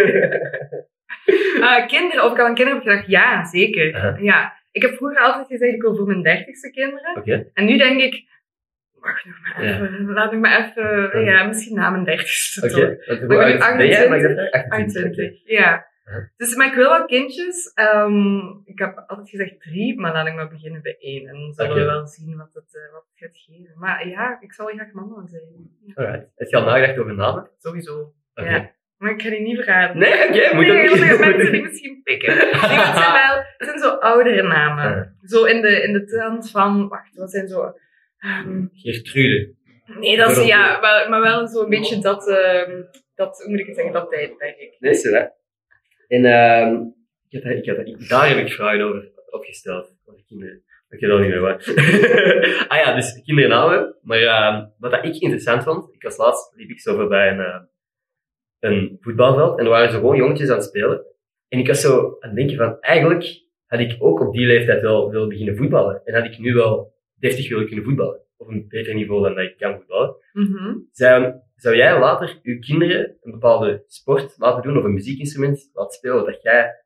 Ah, kinderen, of ik al aan kinderen heb gedacht, ja, zeker. Ja. Ik heb vroeger altijd gezegd, ik wil voor mijn dertigste kinderen. Oké. En nu denk ik, wacht nog maar Ja. even, laat ik maar even, ja, misschien na mijn dertigste Oké. Hoe ben dat 28? vragen? 28. 28, ja. Dus, maar ik wil wel kindjes. Ehm, ik heb altijd gezegd drie, maar laat ik maar beginnen bij één. En dan zullen we wel zien wat het, eh, wat het gaat geven. Maar ja, ik zal wel graag mama zijn. Alright. Heb je al nagedacht over namen? sowieso. Ja. Maar ik ga die niet verraden. Nee, oké, moet nee, ook niet. mensen die misschien pikken. Nee, het zijn wel, het zijn zo oudere namen. Zo in de, in de trant van, wacht, wat zijn zo... ehm, Gertrude. nee, dat is, ja, wel, maar wel zo'n beetje dat, ehm, dat, hoe moet ik het zeggen, dat tijdperk. Nee, er, hè? En ehm ik had, ik had, ik, daar heb ik vragen over opgesteld, over kinderen. Ik weet al niet meer wat. ah ja, dus kindernamen. Maar uh, wat dat ik interessant vond, ik was laatst, liep ik zo voorbij een, uh, een voetbalveld en er waren zo gewoon jongetjes aan het spelen. En ik was zo aan het denken van, eigenlijk had ik ook op die leeftijd wel willen beginnen voetballen. En had ik nu wel deftig willen kunnen voetballen. Op een beter niveau dan dat ik kan voetballen. Mhm. Zou, zou jij later uw kinderen een bepaalde sport laten doen of een muziekinstrument laten spelen dat jij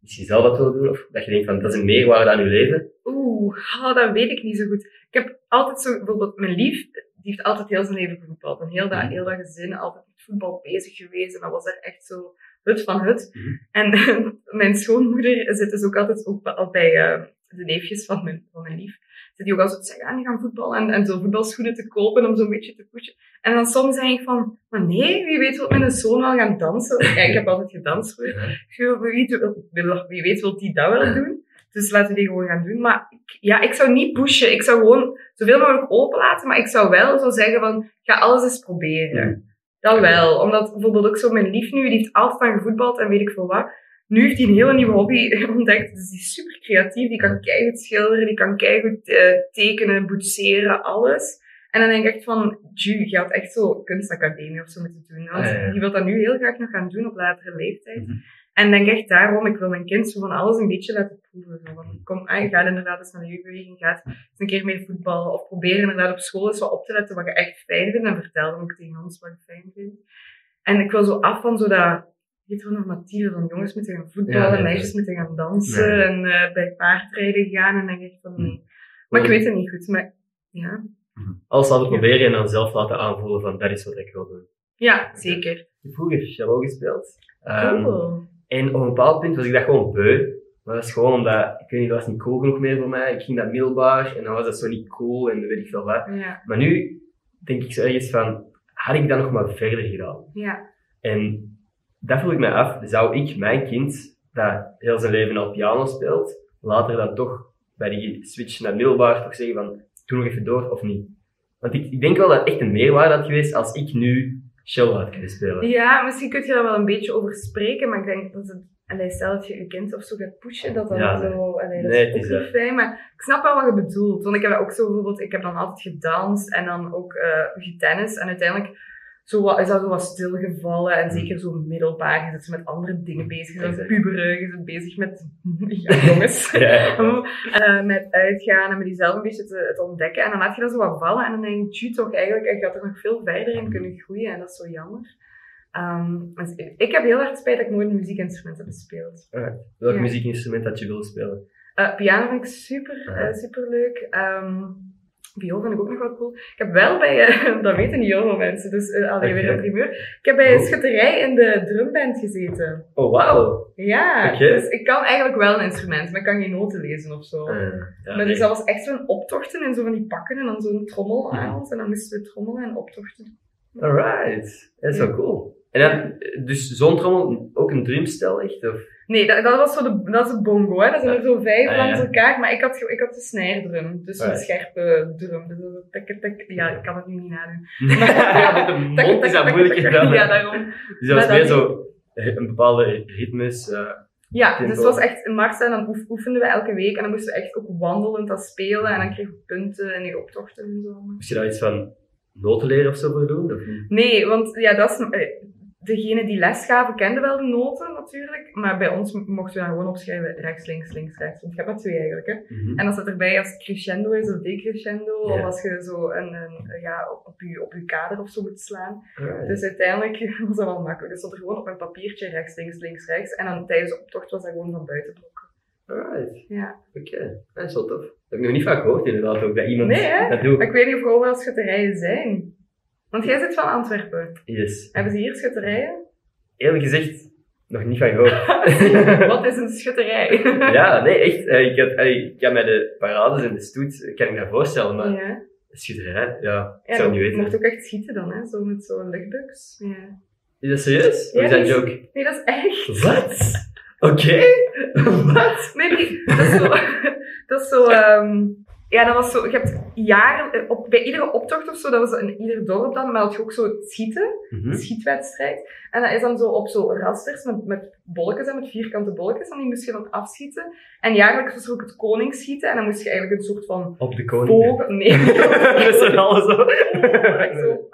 misschien zelf dat wil doen? Of dat je denkt van, dat is een meerwaarde aan je leven? Oeh, oh, dat weet ik niet zo goed. Ik heb altijd zo, bijvoorbeeld mijn lief, die heeft altijd heel zijn leven gevoetbald. En heel dat, Mhm. heel dat gezin, altijd met voetbal bezig geweest. En dat was er echt zo hut van hut. Mhm. En mijn schoonmoeder zit dus ook altijd ook al bij eh, de neefjes van mijn, van mijn lief. Die ook altijd zeggen, ah, gaan voetballen en, en zo voetbalschoenen te kopen om zo'n beetje te pushen. En dan soms denk ik van, maar nee, wie weet wil mijn zoon wel gaan dansen. Ja, ik heb altijd gedanst vroeger. Wie wil- wie weet wil die dat wel doen. Dus laten we die gewoon gaan doen. Maar ik, ja, ik zou niet pushen. Ik zou gewoon zoveel mogelijk open laten. Maar ik zou wel zo zeggen van, ga alles eens proberen. Ja. Dat wel. Omdat bijvoorbeeld ook zo mijn lief nu, die heeft altijd aan gevoetbald en weet ik veel wat. Nu heeft hij een hele nieuwe hobby ontdekt. Dus die is super creatief. Die kan keihard schilderen, die kan keihard eh, tekenen, boetseren, alles. En dan denk ik echt van, ju, je had echt zo kunstacademie of zo moeten doen. Want Ja, die wil dat nu heel graag nog gaan doen op latere leeftijd. Mhm. En denk echt daarom, ik wil mijn kind zo van alles een beetje laten proeven. Zo van, kom, ah, ga inderdaad eens naar de jeugdbeweging, ga eens een keer mee voetballen. Of probeer inderdaad op school eens wat op te letten wat je echt fijn vindt. En vertel dan ook tegen ons wat je fijn vindt. En ik wil zo af van zo dat heteronormatieve van jongens moeten gaan voetballen, Ja, nee, meisjes moeten gaan dansen Nee. en eh, bij paardrijden gaan. En dan denk ik van nee. Maar ik weet het niet goed. Maar ja, Alles laten proberen en dan zelf laten aanvoelen van, dat is wat ik wil doen. ja zeker. Ik heb vroeger cello gespeeld. Ehm, Cool. En op een bepaald punt was ik dat gewoon beu. Maar dat is gewoon omdat, ik weet niet, dat was niet cool genoeg meer voor mij. Ik ging dat middelbaar en dan was dat zo niet cool en weet ik veel wat. Ja, Maar nu denk ik zo ergens van, had ik dat nog maar verder gedaan? ja, En dat vroeg ik mij af, zou ik mijn kind, dat heel zijn leven al piano speelt, later dan toch bij die switch naar middelbaar toch zeggen van, doe nog even door of niet? Want ik, ik denk wel dat het echt een meerwaarde had geweest als ik nu cello had kunnen spelen. Ja, misschien kun je daar wel een beetje over spreken, maar ik denk dat het, allee, stel dat je je kind of zo gaat pushen, dat Ja, zo, allee, dat Nee, is het ook niet fijn, maar ik snap wel wat je bedoelt. Want ik heb ook zo bijvoorbeeld, ik heb dan altijd gedanst en dan ook eh getennis en uiteindelijk zo wat, is dat zo wat stilgevallen en zeker zo middelbaar, je zit met andere dingen bezig, zoals Exact. puberen, je zit bezig met, ja, jongens. Ja. Eh, met uitgaan en met jezelf een beetje te, te ontdekken. En dan laat je dat zo wat vallen en dan denk je, toch eigenlijk, je had er nog veel verder in kunnen groeien en dat is zo jammer. Ehm, dus ik- ik heb heel hard spijt dat ik nooit een muziekinstrument heb gespeeld. Welk muziekinstrument dat je wil spelen? Eh, piano vind ik super, Aha. eh, super leuk. Viool vind ik ook nog wel cool. Ik heb wel bij, eh, dat weten niet heel veel mensen, dus uh, alleen weer Oké. een primeur. Ik heb bij een Oh. schutterij in de drumband gezeten. Oh, wauw! Ja, dus ik kan eigenlijk wel een instrument, maar ik kan geen noten lezen of zo. Eh, ja, maar dus dat was echt zo'n optochten en zo van die pakken en dan zo'n trommel aan Mhm. ons. En dan moesten we trommelen en optochten. Alright, dat is wel cool. En dan, dus zo'n trommel, ook een drumstel echt? Of? Nee, dat, dat was zo de, dat is de bongo, hè. Dat zijn er zo vijf Ah, ja. langs elkaar. Maar ik had, ik had de snijrdrum, dus een Right. scherpe drum. Dus tik, tik. Ja, ik kan het nu niet nadoen. ja, met de mond is dat tak. gedaan. Ja, daarom. Dus dat was meer zo een bepaalde ritmes. eh, Ja, Tempo. dus het was echt een mars en dan oef- oefenden we elke week. En dan moesten we echt ook wandelend dat spelen. En dan kregen we punten en die optochten en zo. moest je daar iets van noten leren of zo voor doen? Of niet? Nee, want ja, dat is, eh, degene die les gaven kenden wel de noten natuurlijk. Maar bij ons mochten we dan gewoon opschrijven rechts, links, links, rechts. Want je hebt maar twee eigenlijk. Hè. Mhm. En als het erbij als het crescendo is of decrescendo. Of als je zo een, een, ja, op, op, je, op je kader of zo moet slaan. Dus uiteindelijk was dat wel makkelijk. Dus stond er gewoon op een papiertje rechts, links, links, rechts. En dan tijdens de optocht was dat gewoon van buiten blokken. Alright, Ja. oké. Dat is wel tof. Dat heb ik nog niet vaak gehoord inderdaad, ook dat iemand Nee, hè? dat doet. Ik weet niet of overal schutterijen zijn. Want jij zit van Antwerpen. Yes. Hebben ze hier schutterijen? Eerlijk gezegd, nog niet van gehoord. Wat is een schutterij? ja, nee, echt. eh, Ik, had, allee, ik kan mij de parades en de stoet, eh, kan ik me voorstellen, maar Ja. schitterij, ja, ik Ja, zou het je niet weten. mocht ook echt schieten dan, hè? Zo met zo'n luchtbugs. Ja. Is dat serieus? Ja, of is dat een joke? Nee, dat is echt. Wat? Oké. Wat? Nee, nee, dat is zo. dat is zo. ehm, Ja, dat was zo. Je hebt jaren, eh, op, bij iedere optocht of zo, dat was in ieder dorp dan, maar had je ook zo het schieten, een schietwedstrijd. En dat is dan zo op zo rasters met, met bolletjes en met vierkante bolletjes, en die moest je dan afschieten. En jaarlijks was er ook het koningsschieten, en dan moest je eigenlijk een soort van Op de koning. Nee, Met z'n allen zo. Echt zo.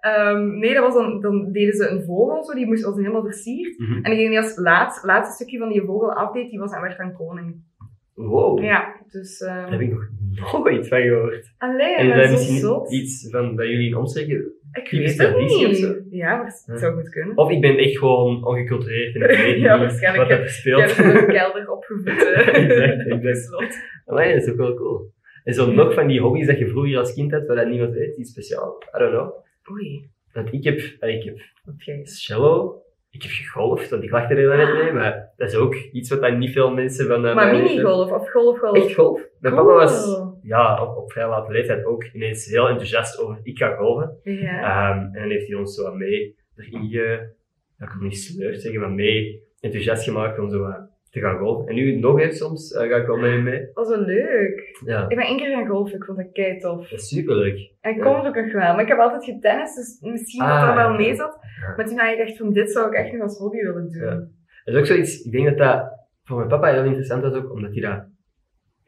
Ehm, nee, dat was dan, dan deden ze een vogel, zo, die moest, was helemaal versierd. Mhm. En degene die als laat, laatste stukje van die vogel afdeed, die was en werd dan koning. Wow. Ja, dus... Daar ehm heb ik nog nooit van gehoord. Allee, En is dat dat misschien zot. iets van bij jullie in omstreken? Ik weet het traditie of zo? niet. Ja, maar het zou goed kunnen. Of ik ben echt gewoon ongecultureerd en ik weet Ja, waarschijnlijk wat speelt. hebt in een kelder opgevoed. eh, Exact, exact. slot. Maar dat is ook wel cool. En zo nog van die hobby's dat je vroeger als kind had, waar dat niemand weet, iets speciaal. I don't know. Oei, Want ik heb, ik heb wat jij cello, ik heb gegolfd, want ik lachte er net mee, maar dat is ook iets wat dan niet veel mensen van... eh, Maar minigolf of golfgolf? Echt golf. Mijn Cool. papa was ja, op, op vrij late leeftijd ook ineens heel enthousiast over ik ga golven. Ja. Ehm, en dan heeft hij ons zo wat mee erin ge... Ik kan niet sleurd zeggen, maar mee enthousiast gemaakt om zo wat te gaan golven. En nu nog eens soms eh, ga ik wel met hem mee. Dat wel leuk. Ja, Ik ben één keer gaan golfen, ik vond dat kei tof. dat is superleuk. En ik Ja. kon het ook nog wel, maar ik heb altijd getennist, dus misschien dat Ah, dat wel ja. mee zat. Maar toen had ik echt van, dit zou ik echt nog als hobby willen doen. Dat is ook zoiets, ik denk dat dat voor mijn papa heel interessant was ook, omdat hij dat,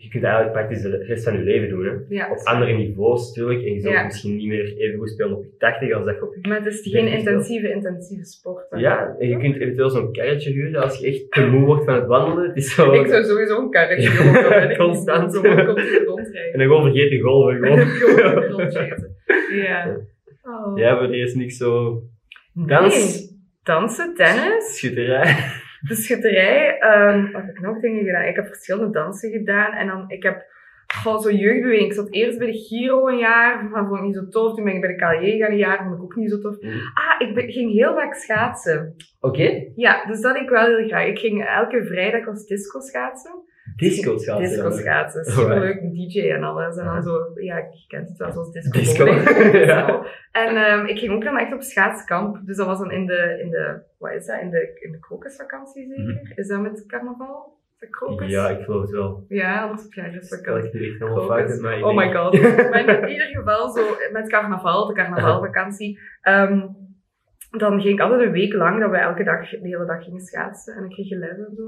je kunt eigenlijk praktisch de rest van je leven doen, hè. Ja, Op andere niveaus, natuurlijk, en je zult Ja. misschien niet meer even goed spelen op je 80 als dat je op je... Maar het is geen intensieve, intensieve sport. hè. Ja, en je kunt eventueel zo'n karretje huren als je echt te moe wordt van het wandelen. Het is zo... Ik zou sowieso een karretje ik Constant. Zo continu En rondrijden. dan gewoon vergeten golven, gewoon. Ja. Oh. Ja, voor die is niks zo... Dans, Nee. Dansen, tennis, schutterij. De schutterij. ehm, wat heb ik nog dingen gedaan? Ik heb verschillende dansen gedaan. En dan, ik heb gewoon zo'n jeugdbeweging. Ik zat eerst bij de Giro een jaar, maar vond ik niet zo tof. Toen ben ik bij de KLJ gaan een jaar, vond ik ook niet zo tof. Mm. Ah, ik ben- ging heel vaak schaatsen. Oké, Ja, dus dat ik wel heel graag. Ik ging elke vrijdag als disco schaatsen. Disco schaatsen. Disco dan. schaatsen. Alright. Superleuk, DJ en alles. En dan zo, ja, je kent het wel zoals disco. Disco. Ja. En ehm, ik ging ook dan echt op schaatskamp. Dus dat was dan in de, in de wat is dat, in de, in de krokusvakantie zeker? Is dat met carnaval? Dat krokus? Mhm. Ja, ik geloof het wel. Ja, anders heb jij Ik maar ik Oh my god. maar in ieder geval zo met carnaval, de carnavalvakantie. ehm, dan ging ik altijd een week lang dat we elke dag, de hele dag gingen schaatsen. En dan kreeg je les en zo.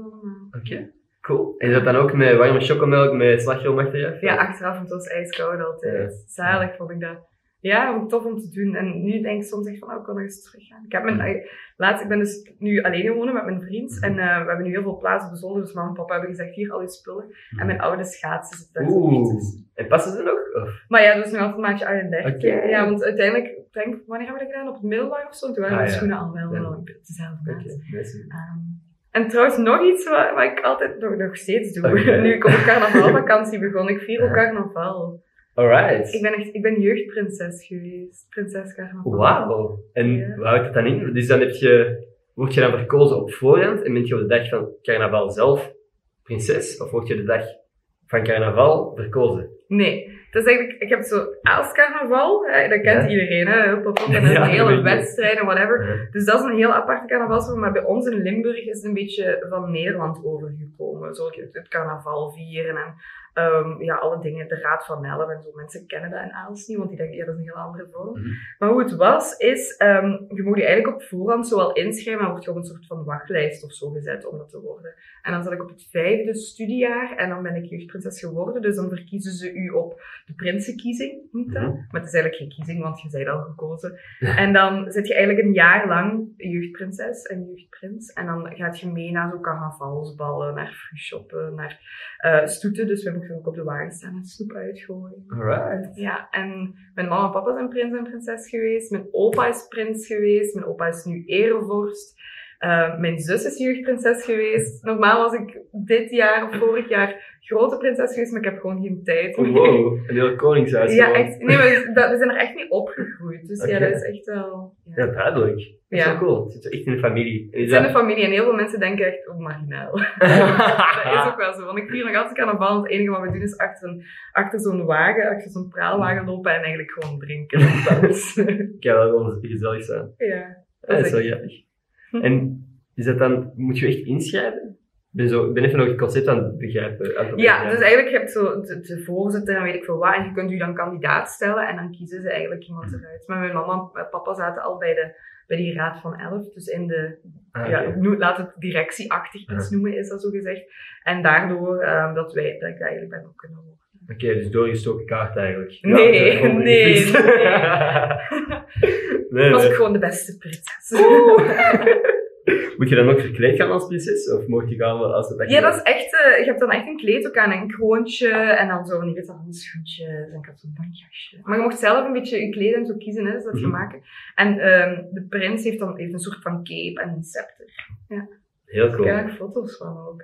Oké, cool. En is dat dan ook met warme chocomelk met slagroom achteraf? Ja, achteraf, want het was ijskoud altijd. Ja. Zalig vond ik dat. Ja, ik tof om te doen. En nu denk ik soms echt van, oh, ik kan nog eens teruggaan. Ik heb mijn, eh, laatst, ik ben dus nu alleen wonen met mijn vriend. En eh, we hebben nu heel veel plaats op de zolder. Dus mama en papa hebben gezegd, hier al je spullen. En mijn oude schaatsen zitten daar Oeh. En passen ze nog? Of? Maar ja, dus nu altijd maatje 38. Oké. Ja, want uiteindelijk, ik denk, wanneer hebben we dat gedaan? Op het middelbaar of zo? Toen waren Ah, ja. schoenen al wel, Ja. wel dezelfde maat. Ehm, en trouwens, nog iets wat, wat ik altijd nog, nog steeds doe. Nu ik op een carnavalvakantie begon, ik vier ook Ja. carnaval. Alright. Ik ben echt, ik ben jeugdprinses geweest. Prinses carnaval. Wauw. En Ja. houdt het dan in? Dus dan heb je, word je dan verkozen op voorhand en ben je op de dag van carnaval zelf prinses? Of word je de dag van carnaval verkozen? Nee, het is eigenlijk, ik heb zo als carnaval, hè, dat kent Ja. iedereen, hè, hup, hup, en een hele wedstrijd en whatever. Dus dat is een heel aparte carnavalsvorm, maar bij ons in Limburg is het een beetje van Nederland overgekomen. Zo het carnaval vieren en ehm, ja, alle dingen, de Raad van Elf en zo. Mensen kennen dat in Aals niet, want die denken, ja, dat is een heel andere vorm. Mhm. Maar hoe het was, is, ehm, je moet je eigenlijk op voorhand zowel inschrijven, maar word je op een soort van wachtlijst of zo gezet om dat te worden. En dan zat ik op het vijfde studiejaar en dan ben ik jeugdprinses geworden. Dus dan verkiezen ze u op de prinsenkiezing, noemt dat. Mhm. Maar het is eigenlijk geen kiezing, want je bent al gekozen. En dan zit je eigenlijk een jaar lang jeugdprinses en jeugdprins. En dan gaat je mee naar zo'n carnavalsballen, naar fruitshoppen, naar eh, stoeten. Dus we mochten ook op de wagen staan en snoep uitgooien. Alright. Ja, en mijn mama en papa zijn prins en prinses geweest. Mijn opa is prins geweest. Mijn opa is nu erevorst. Eh, mijn zus is jeugdprinses geweest. Normaal was ik dit jaar of vorig jaar grote prinses geweest, maar ik heb gewoon geen tijd meer. Wow, een heel koningshuis. Ja, gewoon. echt. Nee, maar dat- we zijn er echt mee opgegroeid. Dus ja, dat is echt wel... Ja. Ja, duidelijk. Dat is Ja. wel cool. Het zit echt in de familie. Het Is in de familie en heel veel mensen denken echt, oh, marginaal. dat is ook wel zo. Want ik vier nog altijd carnaval. Het enige wat we doen is achter, een, achter zo'n wagen, achter zo'n praalwagen lopen en eigenlijk gewoon drinken. Dat is- Ja, dat wil gezellig zijn. ja. Ja, dat is wel jammer. En is dat dan, moet je echt inschrijven? ben, zo, ik ben even nog het concept aan het begrijpen. Aan het Ja, dus eigenlijk heb je zo de, de voorzitter en weet ik veel wat. En je kunt je dan kandidaat stellen en dan kiezen ze eigenlijk iemand eruit. Maar mijn mama en papa zaten al bij, de, bij die raad van elf. Dus in de, Ah, ja, noem- laat het directieachtig iets noemen, is dat zo gezegd. En daardoor ehm, dat, wij, dat ik daar eigenlijk ben opgenomen. Oké, dus doorgestoken kaart eigenlijk. Nee, Ja, gewoon nee, gefixt. nee, Was nee. ik gewoon de beste prinses. Moet je dan ook verkleed gaan als prinses? Of mocht je gaan als het Ja, dat is echt, eh, je hebt dan echt een kleed ook aan, een kroontje en dan zo van die handschoentjes en ik had zo'n bankjasje. Maar je mocht zelf een beetje je kleden en zo kiezen, hè, dus dat je Mhm. maken. En ehm, de prins heeft dan heeft een soort van cape en een scepter. Heel Ik cool. heb er foto's van ook.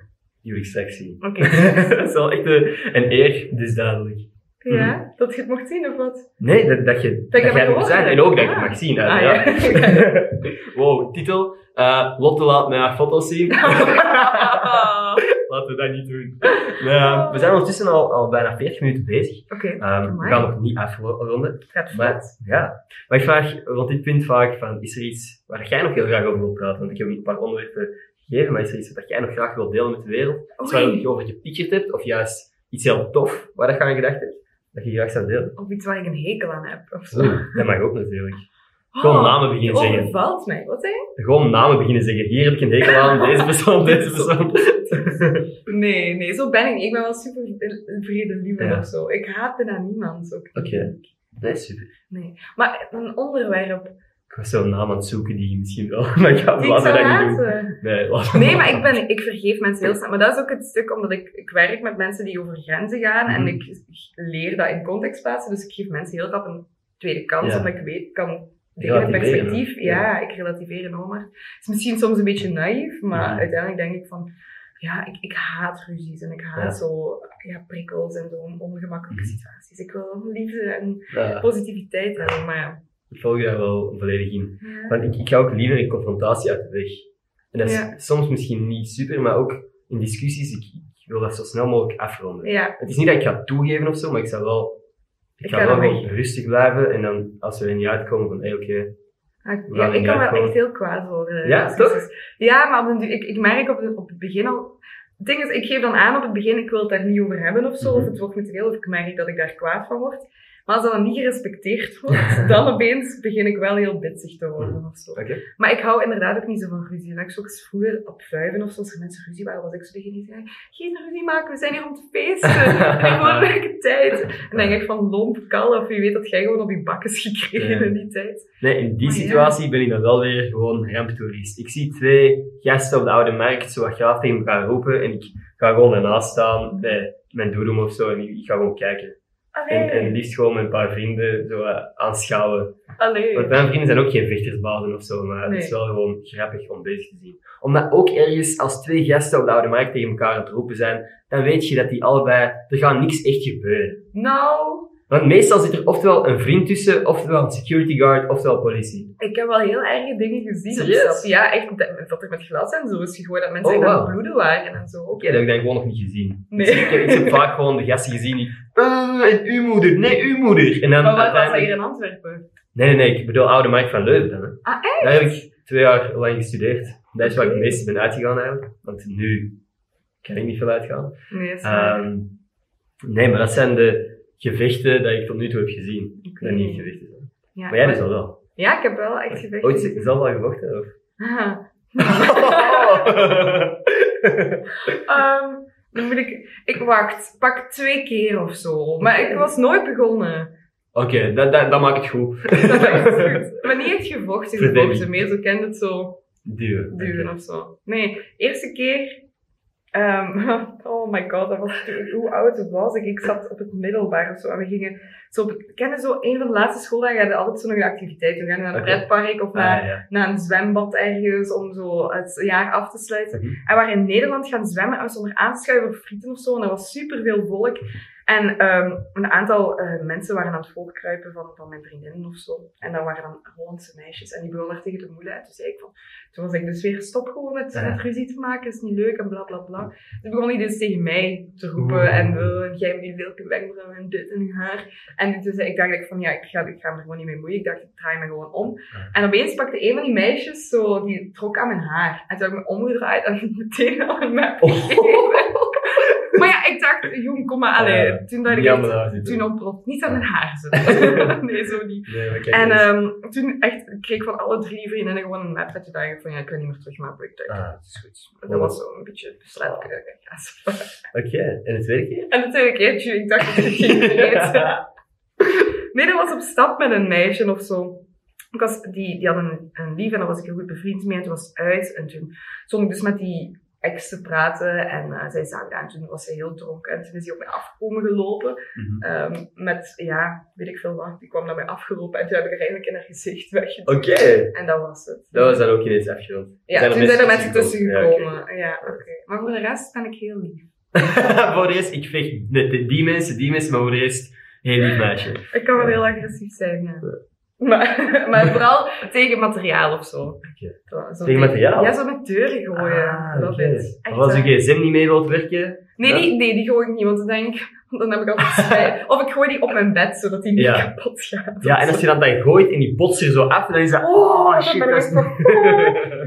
Ik zien. Oké. dat is wel echt een, een eer, dus duidelijk. Ja, dat je het mocht zien of wat? Nee, dat, dat je Dat dat ik jij er mag zijn en ook dat je Ah. mag zien. Ah, ja. wow, titel. eh, Lotte laat mij haar foto's zien. Laten we dat niet doen. Nou, we zijn ondertussen al, al bijna 40 minuten bezig. Oké, Ehm, we gaan nog niet afronden. het gaat Maar, ja. maar ik vraag rond dit punt vaak van, is er iets waar jij nog heel graag over wilt praten? Want ik heb een paar onderwerpen gegeven, maar is er iets wat jij nog graag wilt delen met de wereld? Iets waar je over gepiekerd hebt, of juist iets heel tof waar dat je aan gedacht hebt, dat je graag zou delen? Of iets waar ik een hekel aan heb of zo. Oeh, dat mag ook natuurlijk. Gewoon Oh, namen beginnen je zeggen. overvalt mij. Wat zei je? Gewoon namen beginnen zeggen. Hier heb ik een hekel aan, deze persoon, deze persoon. Nee, nee, zo ben ik niet. Ik ben wel super vredelievend Ja. of zo. Ik haat bijna niemand. Oké. Nee, super. Nee. Maar een onderwerp. Ik was zo'n naam aan het zoeken die misschien wel... Maar ik ga laten dat niet doen. Nee, maar ik, ben, ik vergeef mensen heel snel. Maar dat is ook het stuk omdat ik, ik werk met mensen die over grenzen gaan. En Mhm. ik leer dat in context plaatsen. Dus ik geef mensen heel rap een tweede kans. Ja. Omdat ik weet, kan Relativeren, perspectief. Ja, ik relativeer enorm hard. Het is misschien soms een beetje naïef. Maar Mhm. uiteindelijk denk ik van... Ja, ik, ik haat ruzies en ik haat Ja. zo ja, prikkels en zo ongemakkelijke Mhm. situaties. Ik wil liefde en positiviteit hebben, maar ja. Ik volg je daar wel volledig in. Ja. Want ik, ik ga ook liever een confrontatie uit de weg. En dat is Ja. soms misschien niet super, maar ook in discussies, ik, ik wil dat zo snel mogelijk afronden. Ja, Het is niet dat ik ga toegeven of zo, maar ik zal wel, ik Ik ga wel gewoon rustig blijven en dan als we er niet uitkomen van, hé oké, Ah, ja, ik kan wel echt heel kwaad worden. Ja, Dus toch? is- Ja, maar op, ik, ik merk op, de, op het begin al... Het ding is, ik geef dan aan op het begin, ik wil het daar niet over hebben of zo, Mhm. of het wordt me te veel, of ik merk dat ik daar kwaad van word. Maar als dat dan niet gerespecteerd wordt, dan opeens begin ik wel heel bitsig te worden of zo. oké. Maar ik hou inderdaad ook niet zo van ruzie. En ik zo ook eens vroeger op vuiven of zo, als er mensen ruzie waren, was ik zo degene die zei, geen ruzie maken, we zijn hier om te feesten. Hebben gewoon leuke tijd. En dan denk ik van, lomp, kal, of wie weet dat jij gewoon op je bakken is gekregen Ja. in die tijd. Nee, in die Maar ja. situatie ben ik dan wel weer gewoon ramptoerist. Ik zie twee gasten op de oude markt zo wat graag tegen elkaar roepen en ik ga gewoon ernaast staan bij mijn doedoem of zo en ik ga gewoon kijken. En, Allee, en liefst gewoon met een paar vrienden zo eh, aanschouwen. allee. Want mijn vrienden zijn ook geen vechtersbazen of zo, maar het is wel gewoon grappig om bezig te zien. Omdat ook ergens, als twee gasten op de oude markt tegen elkaar aan het roepen zijn, dan weet je dat die allebei, er gaat niks echt gebeuren. Nou, Want meestal zit er oftewel een vriend tussen, oftewel een security guard, oftewel politie. ik heb wel heel erge dingen gezien. Serieus? Ja, echt, dat, dat er met glas en zo is gegooid, dat mensen Oh, echt aan wow. het bloeden waren en zo. Oké, dat heb ik dan gewoon nog niet gezien. Nee. Dus ik, heb, ik heb vaak gewoon de gasten gezien die, eh, en uw moeder, nee, uw moeder. En dan Maar wat was dat hier in Antwerpen? Nee, nee, nee, ik bedoel oude markt van Leuven dan. Hè. Ah, Daar heb ik twee jaar lang gestudeerd. Dat is waar ik het meeste ben uitgegaan eigenlijk. Want nu kan ik niet veel uitgaan. Nee, is. Ehm, nee, maar dat zijn de gevechten die ik tot nu toe heb gezien. Dat niet gevechten zijn. Ja, Maar jij dus al wel. Ja, ik heb wel echt gevechten Ooit gezien. zelf al gevochten? Of? Ehm, dan moet ik... Ik wacht, pak twee keer of zo. Maar ik was nooit begonnen. Oké, dat, dat, dat maakt het goed. Dat is echt goed. Maar niet echt gevochten, gevochten. Meer zo kende het zo Duwen. duwen Oké. of zo. Nee, eerste keer... ehm, oh my god, dat was, hoe oud was ik? Ik zat op het middelbaar of zo. En we gingen zo... op- Ken zo, een van de laatste schooldagen hadden altijd zo'n activiteit. We gaan naar een pretpark of naar, Ah, ja. naar een zwembad ergens om zo het jaar af te sluiten. Mhm. En we waren in Nederland gaan zwemmen en we stonden er aan te schuiven voor frieten of zo. En er was super veel volk. En ehm, een aantal eh, mensen waren aan het volkruipen van, van mijn vriendinnen of zo. En dat waren dan Hollandse meisjes. En die begonnen tegen te moelen. En toen zei ik van, toen was ik dus weer, stop gewoon met, Ja. met ruzie te maken, is niet leuk en bla bla bla. Toen begon hij dus tegen mij te roepen. Oeh. En uh, jij hebt die welke wenkbrauwen en dit en haar. En toen zei ik, dacht ik van, ja, ik ga, ik ga me er gewoon niet mee moeien. Ik dacht, ik draai me gewoon om. Ja. En opeens pakte een van die meisjes zo, die trok aan mijn haar. En toen heb ik me omgedraaid en meteen al een map Oh. Maar ja, ik dacht, jong, kom maar, allee. Toen dacht ik echt, toen ontploft. Niet aan mijn haar zitten. nee, zo niet. Nee, En ehm, toen echt, kreeg ik van alle drie vriendinnen gewoon een map. En toen dacht van, ja, ik kan niet meer terug, maar ik dacht, Ah. dat is goed. Dat was zo een beetje besluit. Ja, zo. Oké, en het tweede keer? En de tweede keertje, ik dacht dat ik ging. Nee, dat was op stap met een meisje of zo. Ik was, die, die had een, een lief en daar was ik heel goed bevriend mee. En toen was uit. En toen stond ik dus met die ex te praten. En eh, zij zag dat. En toen was zij heel dronken. En toen is hij op mij afgekomen gelopen. Ehm, met, ja, weet ik veel wat. Die kwam naar mij afgelopen. En toen heb ik er eigenlijk in haar gezicht weggedrukt. Oké, En dat was het. dat was dan ook ineens afgerond. ja, Zijn toen zijn er mensen tussen gekomen? Ja, oké. Maar voor de rest ben ik heel lief. voor de rest, ik vecht die mensen, die mensen, maar voor de rest, heel lief meisje. Ik kan wel heel agressief zijn, ja. Maar, maar vooral tegen materiaal of zo. Zo- zo Tegen materiaal? Ja, zo met deuren gooien. Ah, dat is Als je gsm niet mee wilt werken, Nee, Ja? die, nee, die gooi ik niet, want dan denk ik, dan heb ik altijd spijt. Of ik gooi die op mijn bed, zodat die niet Ja. kapot gaat. ja, en als je dan dat gooit en die botst er zo af, dan is dat, Oh, oh shit, dat is...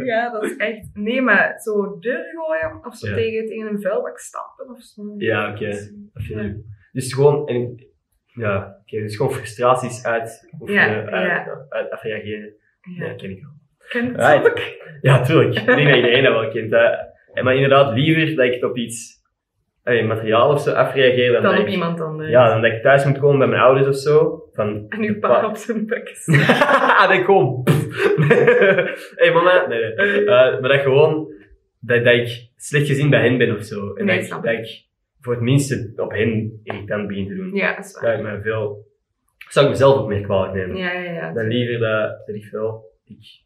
Ja, dat is echt... Nee, maar zo deuren gooien, of zo Ja. tegen, tegen een vuilbak stampen of zo. Ja, oké. Ik. Dus gewoon, en, ja, oké, dus gewoon frustraties uit, of, Ja, eh, uit, ja. uit afreageren. Ja, Ja. ken ik wel. Ken Right. Ja, tuurlijk. Ik denk dat iedereen dat wel kent. Hè. En Maar inderdaad, liever dat ik het op iets, allee, materiaal of zo afreageer, dan, Dan op ik, iemand anders. ja, dan dat ik thuis moet komen bij mijn ouders of zo. Van, En uw pa op zijn bek is. Ah. Hé hey, mama, nee, nee. Eh, maar dat gewoon, dat, dat ik slecht gezien bij hen ben of zo. En Nee, dat, ik, snap dat ik voor het minste op hen irritant begin te doen. Ja, dat is Dat waar. ik me veel... Zou ik mezelf ook meer kwalijk nemen. Ja, ja, ja. Dan liever dat, dat ik wel... Ik,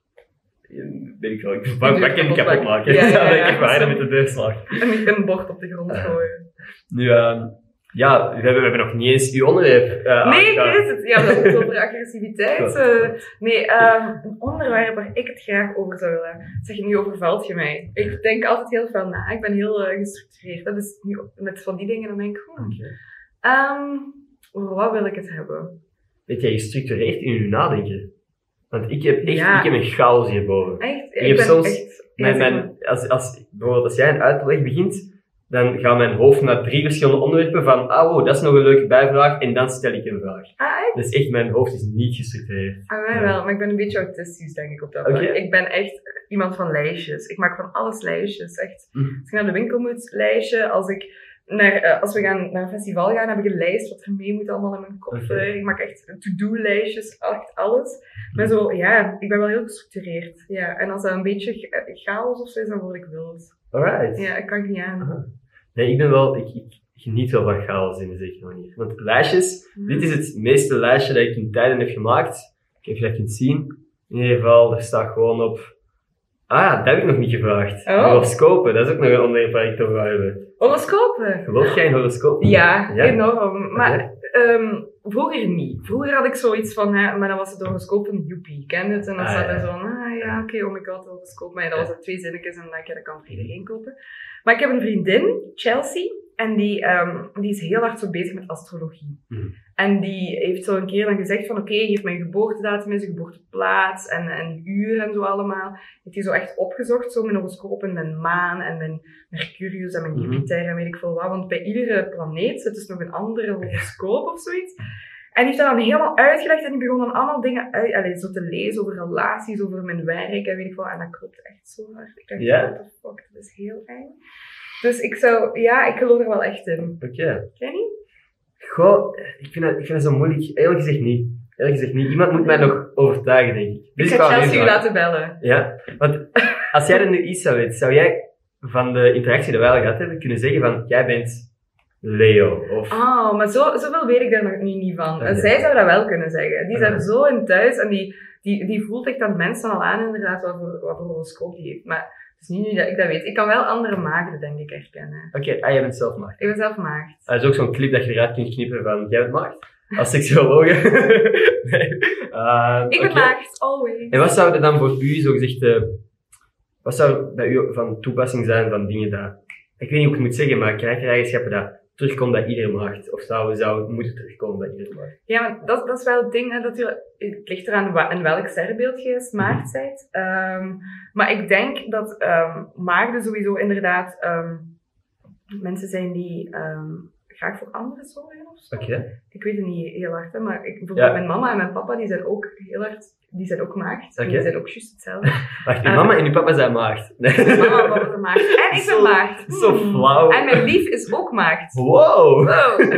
weet ik wel, ik wat kan ik kapot maken. Ja, ja, dat ja. ik even harder met de deur slag. En niet een bord op de grond gooien. Nu, ehm, ja, we hebben, we hebben nog niet eens uw onderwerp eh Nee, ik weet het. Ja, dat is over agressiviteit. Eh. nee, ehm, een onderwerp waar ik het graag over zou willen. Zeg, nu overvalt je mij. Ik denk altijd heel veel na. Ik ben heel eh, gestructureerd. Dat is nu met van die dingen, dan denk ik, hmm, Oké. ehm, over wat wil ik het hebben? Weet jij gestructureerd in uw nadenken? Want ik heb echt Ja. ik heb een chaos hierboven. Echt? Ik heb soms echt... Mijn, mijn, als, als, bijvoorbeeld als jij een uitleg begint, dan gaat mijn hoofd naar drie verschillende onderwerpen van, ah wow, dat is nog een leuke bijvraag, en dan stel ik een vraag. Ah? Dus echt, mijn hoofd is niet gestructureerd. Ah, mij Ja. wel, maar ik ben een beetje autistisch, denk ik, op dat vlak. Ik ben echt iemand van lijstjes. Ik maak van alles lijstjes. Echt. Mhm. Als ik naar de winkel moet, lijstje. Als, ik naar, eh, als we gaan naar een festival gaan, heb ik een lijst wat er mee moet allemaal in mijn koffer. Ik maak echt to-do-lijstjes, echt alles. Maar zo, ja, ik ben wel heel gestructureerd. Ja, en als dat een beetje cha- chaos of zo is, dan word ik wild. Alright. Ja, ik kan het niet aan. Nee, ik ben wel, ik, ik geniet wel van chaos in een zekere manier. Want lijstjes, dit is het meeste lijstje dat ik in tijden heb gemaakt. Ik heb je dat kunt zien. In ieder geval, er staat gewoon op, ah, dat heb ik nog niet gevraagd. Oh. Horoscopen, dat is ook nog een onderwerp waar ik het over wil hebben. Horoscopen. Geloof jij in horoscopen? Ja, Ja? enorm. Maar ehm, vroeger niet. Vroeger had ik zoiets van, hè, maar dan was het horoscoop van Joepie. Ken je het? En dan Ah, staat er zo van, ah ja, oké, oh my god, horoscoop. Maar ja, dat was het twee zinnetjes en dan denk je, dat kan voor iedereen kopen. Maar ik heb een vriendin, Chelsea, en die, ehm, die is heel hard zo bezig met astrologie. Mhm. En die heeft zo een keer dan gezegd van, oké, geef mijn geboortedatum en zijn geboorteplaats en, en uur en zo allemaal. Heeft hij zo echt opgezocht, zo mijn horoscoop en mijn maan en mijn Mercurius en mijn Mhm. Jupiter en weet ik veel wat. Want bij iedere planeet zit dus nog een andere horoscoop of zoiets. En die heeft dat dan helemaal uitgelegd en die begon dan allemaal dingen uit, allee, zo te lezen over relaties, over mijn werk en weet ik veel. En dat klopt echt zo hard. Ik dacht, Ja? what the fuck, dat is heel eng. Dus ik zou, ja, ik geloof er wel echt in. Oké. Ken je niet? Goh, ik vind, dat, ik vind dat zo moeilijk. Eerlijk gezegd niet. Eerlijk gezegd niet. Iemand moet mij nog overtuigen, denk ik. Ik Dus ga ga Chelsea u laten bellen. Ja, want als jij er nu iets zou weten, zou jij van de interactie die wij al gehad hebben, kunnen zeggen van, jij bent Leo, of... Oh, maar zo, zoveel weet ik daar nog nu niet van. Zij zou dat wel kunnen zeggen. Die er zo in thuis en die, die, die voelt echt aan mensen al aan inderdaad wat voor, wat voor horoscoop die heeft. Maar Niet nu dat ik dat weet. Ik kan wel andere maagden, denk ik, herkennen. Oké, ah, jij bent zelf maagd. Ik ben zelf maagd. Dat is ook zo'n clip dat je eruit kunt knippen van jij bent maagd. Als seksuoloog. nee. Uh, Ik ben maagd, always. En wat zou er dan voor u zo gezegd, wat zou bij u van toepassing zijn van dingen dat, ik weet niet hoe ik het moet zeggen, maar karaktereigenschappen dat terugkomt bij iedere maagd? Of zou, zou het moeten terugkomen bij iedere maagd? Ja, maar dat, dat is wel het ding, hè, dat je, het ligt eraan in welk sterrenbeeld je is, maagd bent. Ehm, maar ik denk dat ehm maagden sowieso inderdaad ehm, mensen zijn die graag voor anderen zorgen of zo. Ik weet het niet heel hard, hè, maar ik, bijvoorbeeld Ja. mijn mama en mijn papa, die zijn ook heel hard, die zijn ook maagd. Die zijn ook juist hetzelfde. Wacht, Eh. mama en uw papa zijn maagd. Nee. mama en papa zijn maagd. En ik Zo- ben maagd. zo Hmm. flauw. En mijn lief is ook maagd. Wow! Wow.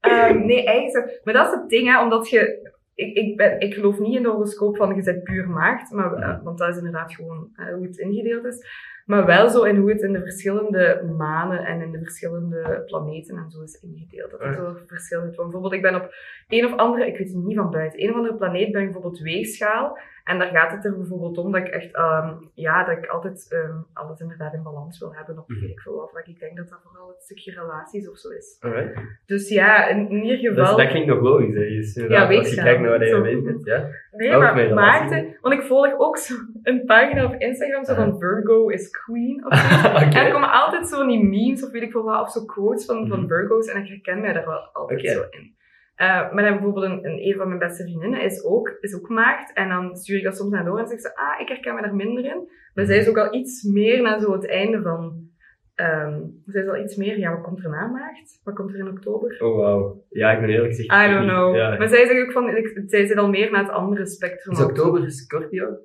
Ehm, nee, eigenlijk zo. Maar dat is het ding, hè, omdat je... Ik, ik, ben, ik geloof niet in de horoscoop van je bent puur maagd, maar, eh, want dat is inderdaad gewoon eh, hoe het ingedeeld is. Maar wel zo in hoe het in de verschillende manen en in de verschillende planeten en zo is ingedeeld. Dat er zo verschil is. Want Bijvoorbeeld, ik ben op een of andere, ik weet het niet van buiten, een of andere planeet ben ik bijvoorbeeld weegschaal. En daar gaat het er bijvoorbeeld om dat ik echt, ehm, ja, dat ik altijd ehm, alles inderdaad in balans wil hebben. Of Mhm. weet ik veel wat. Maar ik denk dat dat vooral het stukje relaties of zo is. Alright. Dus ja, in, in ieder is- geval. dat klinkt nog logisch, hè. Dus, inderdaad, als je kijkt naar waar je Zo. mee bent, ja. nee, ook maar maagden. Want ik volg ook zo een pagina op Instagram zo van Virgo is Queen. Of zo. En er komen altijd zo die memes of weet ik veel wat, of zo quotes van, Mhm. van Virgo's. En ik herken mij daar wel altijd zo in. Eh, maar dan bijvoorbeeld een, een, een van mijn beste vriendinnen is ook, is ook maagd. En dan stuur ik dat soms naar door en zeg ze, ah, ik herken me daar minder in. Maar zij is ook al iets meer naar zo het einde van... ehm zij is al iets meer, ja, wat komt er na maagd? Wat komt er in oktober? Oh, wauw. Ja, ik ben eerlijk gezegd... I don't know. Ja. Maar zij zegt ook van, ik, zij zit al meer naar het andere spectrum. Is oktober Scorpio?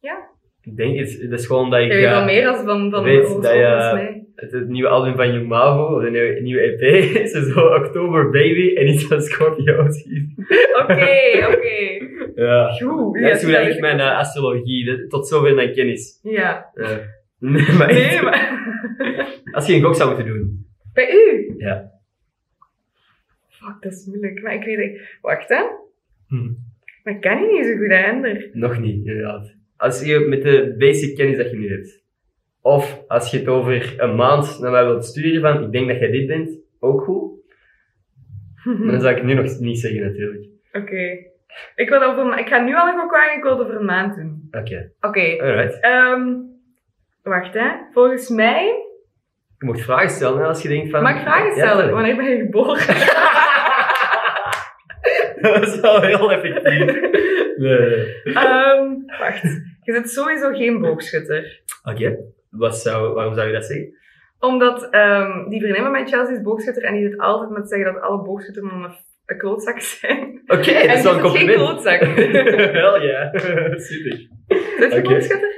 Ja. Ik denk, het, het is gewoon dat ik... Jij weet ja, al meer als van, van weet dat je- volgens mij. Het, het nieuwe album van Young Mavo, of de nieuwe, nieuwe EP, is zo Oktober Baby en iets van Scorpio zien. Oké, oké. Ja. Goed. Dat is hoe ik mijn eh, astrologie, dat- tot zover mijn kennis. Ja. Nee, maar echt, Nee, maar... als je een gok zou moeten doen. Bij u? Ja. Fuck, dat is moeilijk. Maar ik weet het. Wacht, hè. Hm. Maar ik ken je niet zo goed, hè, Ender. Nog niet, inderdaad. Als je met de basic kennis dat je nu hebt. Of als je het over een maand naar mij wilt sturen van, ik denk dat jij dit bent, ook goed. Maar dan zou ik nu nog niet zeggen natuurlijk. Oké. Ik, wil over, een- ik ga nu al een gok wagen, ik wil het over een maand doen. Oké, Oké. alright. ehm, wacht, hè. Volgens mij... Je mocht vragen stellen hè, als je denkt van... Mag ik vragen stellen? Wanneer ben je geboren? dat is wel heel effectief. Nee. Ehm, wacht. Je zit sowieso geen boogschutter. Oké, Wat zou, waarom zou je dat zeggen? Omdat ehm, die vriendin van mij, Chelsea, is boogschutter en die zit altijd met zeggen dat alle boogschutters een, een klootzak zijn. Oké, dat is wel een is geen compliment. klootzak. Wel ja, super. Zit je Oké. boogschutter?